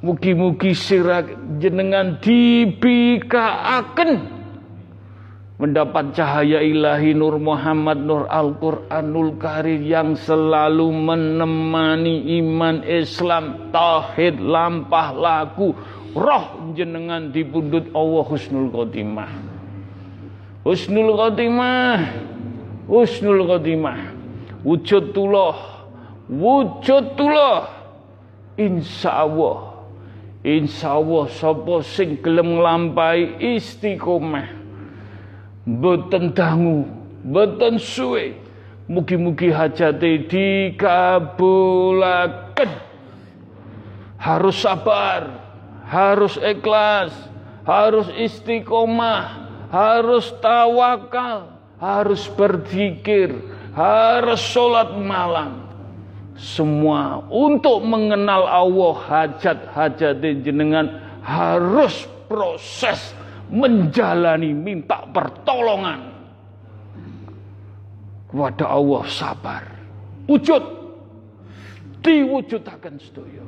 Mugi-mugi sirak jenengan dibikaaken. Mendapat cahaya ilahi Nur Muhammad Nur Al-Quranul Karim yang selalu menemani iman Islam tauhid lampah laku roh jenengan dipundut Allah husnul khotimah. Husnul khotimah. Husnul khotimah. Wujudullah wujudullah insya Allah. Insya Allah sapa sing gelem nglampahi istiqomah. Boten dangu boten suwe. Mugi-mugi hajate dikabulaken. Harus sabar harus ikhlas harus istiqomah harus tawakal harus berzikir harus sholat malam semua untuk mengenal Allah hajat-hajat jenengan harus proses menjalani minta pertolongan kepada Allah sabar. Wujud diwujudaken sedaya.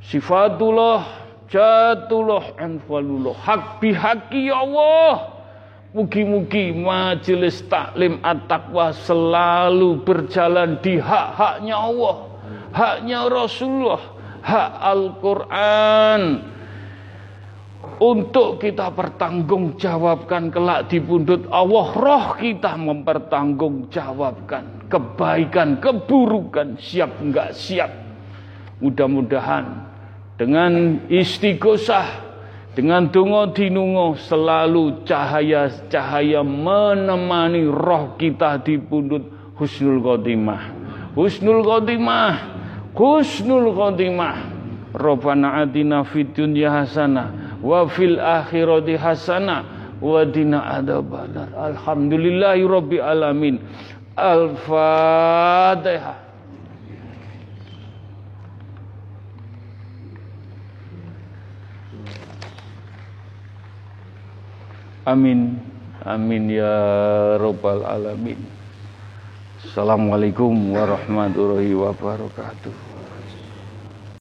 Sifatullah jatullah anfalullah hak bihaki ya Allah. Mugi-mugi majelis taklim at-taqwa selalu berjalan di hak-haknya Allah, haknya Rasulullah, hak Al-Quran, untuk kita pertanggungjawabkan kelak di pundut Allah roh kita mempertanggungjawabkan kebaikan keburukan siap enggak siap. Mudah-mudahan dengan istighosah dengan dungo dinungo selalu cahaya-cahaya menemani roh kita di pundut husnul khotimah. Husnul khotimah. Husnul khotimah. Rabbana atina fid dunya hasanah wa fil akhirati hasanah wa dina adzabannar. Alhamdulillahi rabbil alamin. Al-Fatihah. Amin. Amin ya rabbal alamin. Assalamualaikum warahmatullahi wabarakatuh.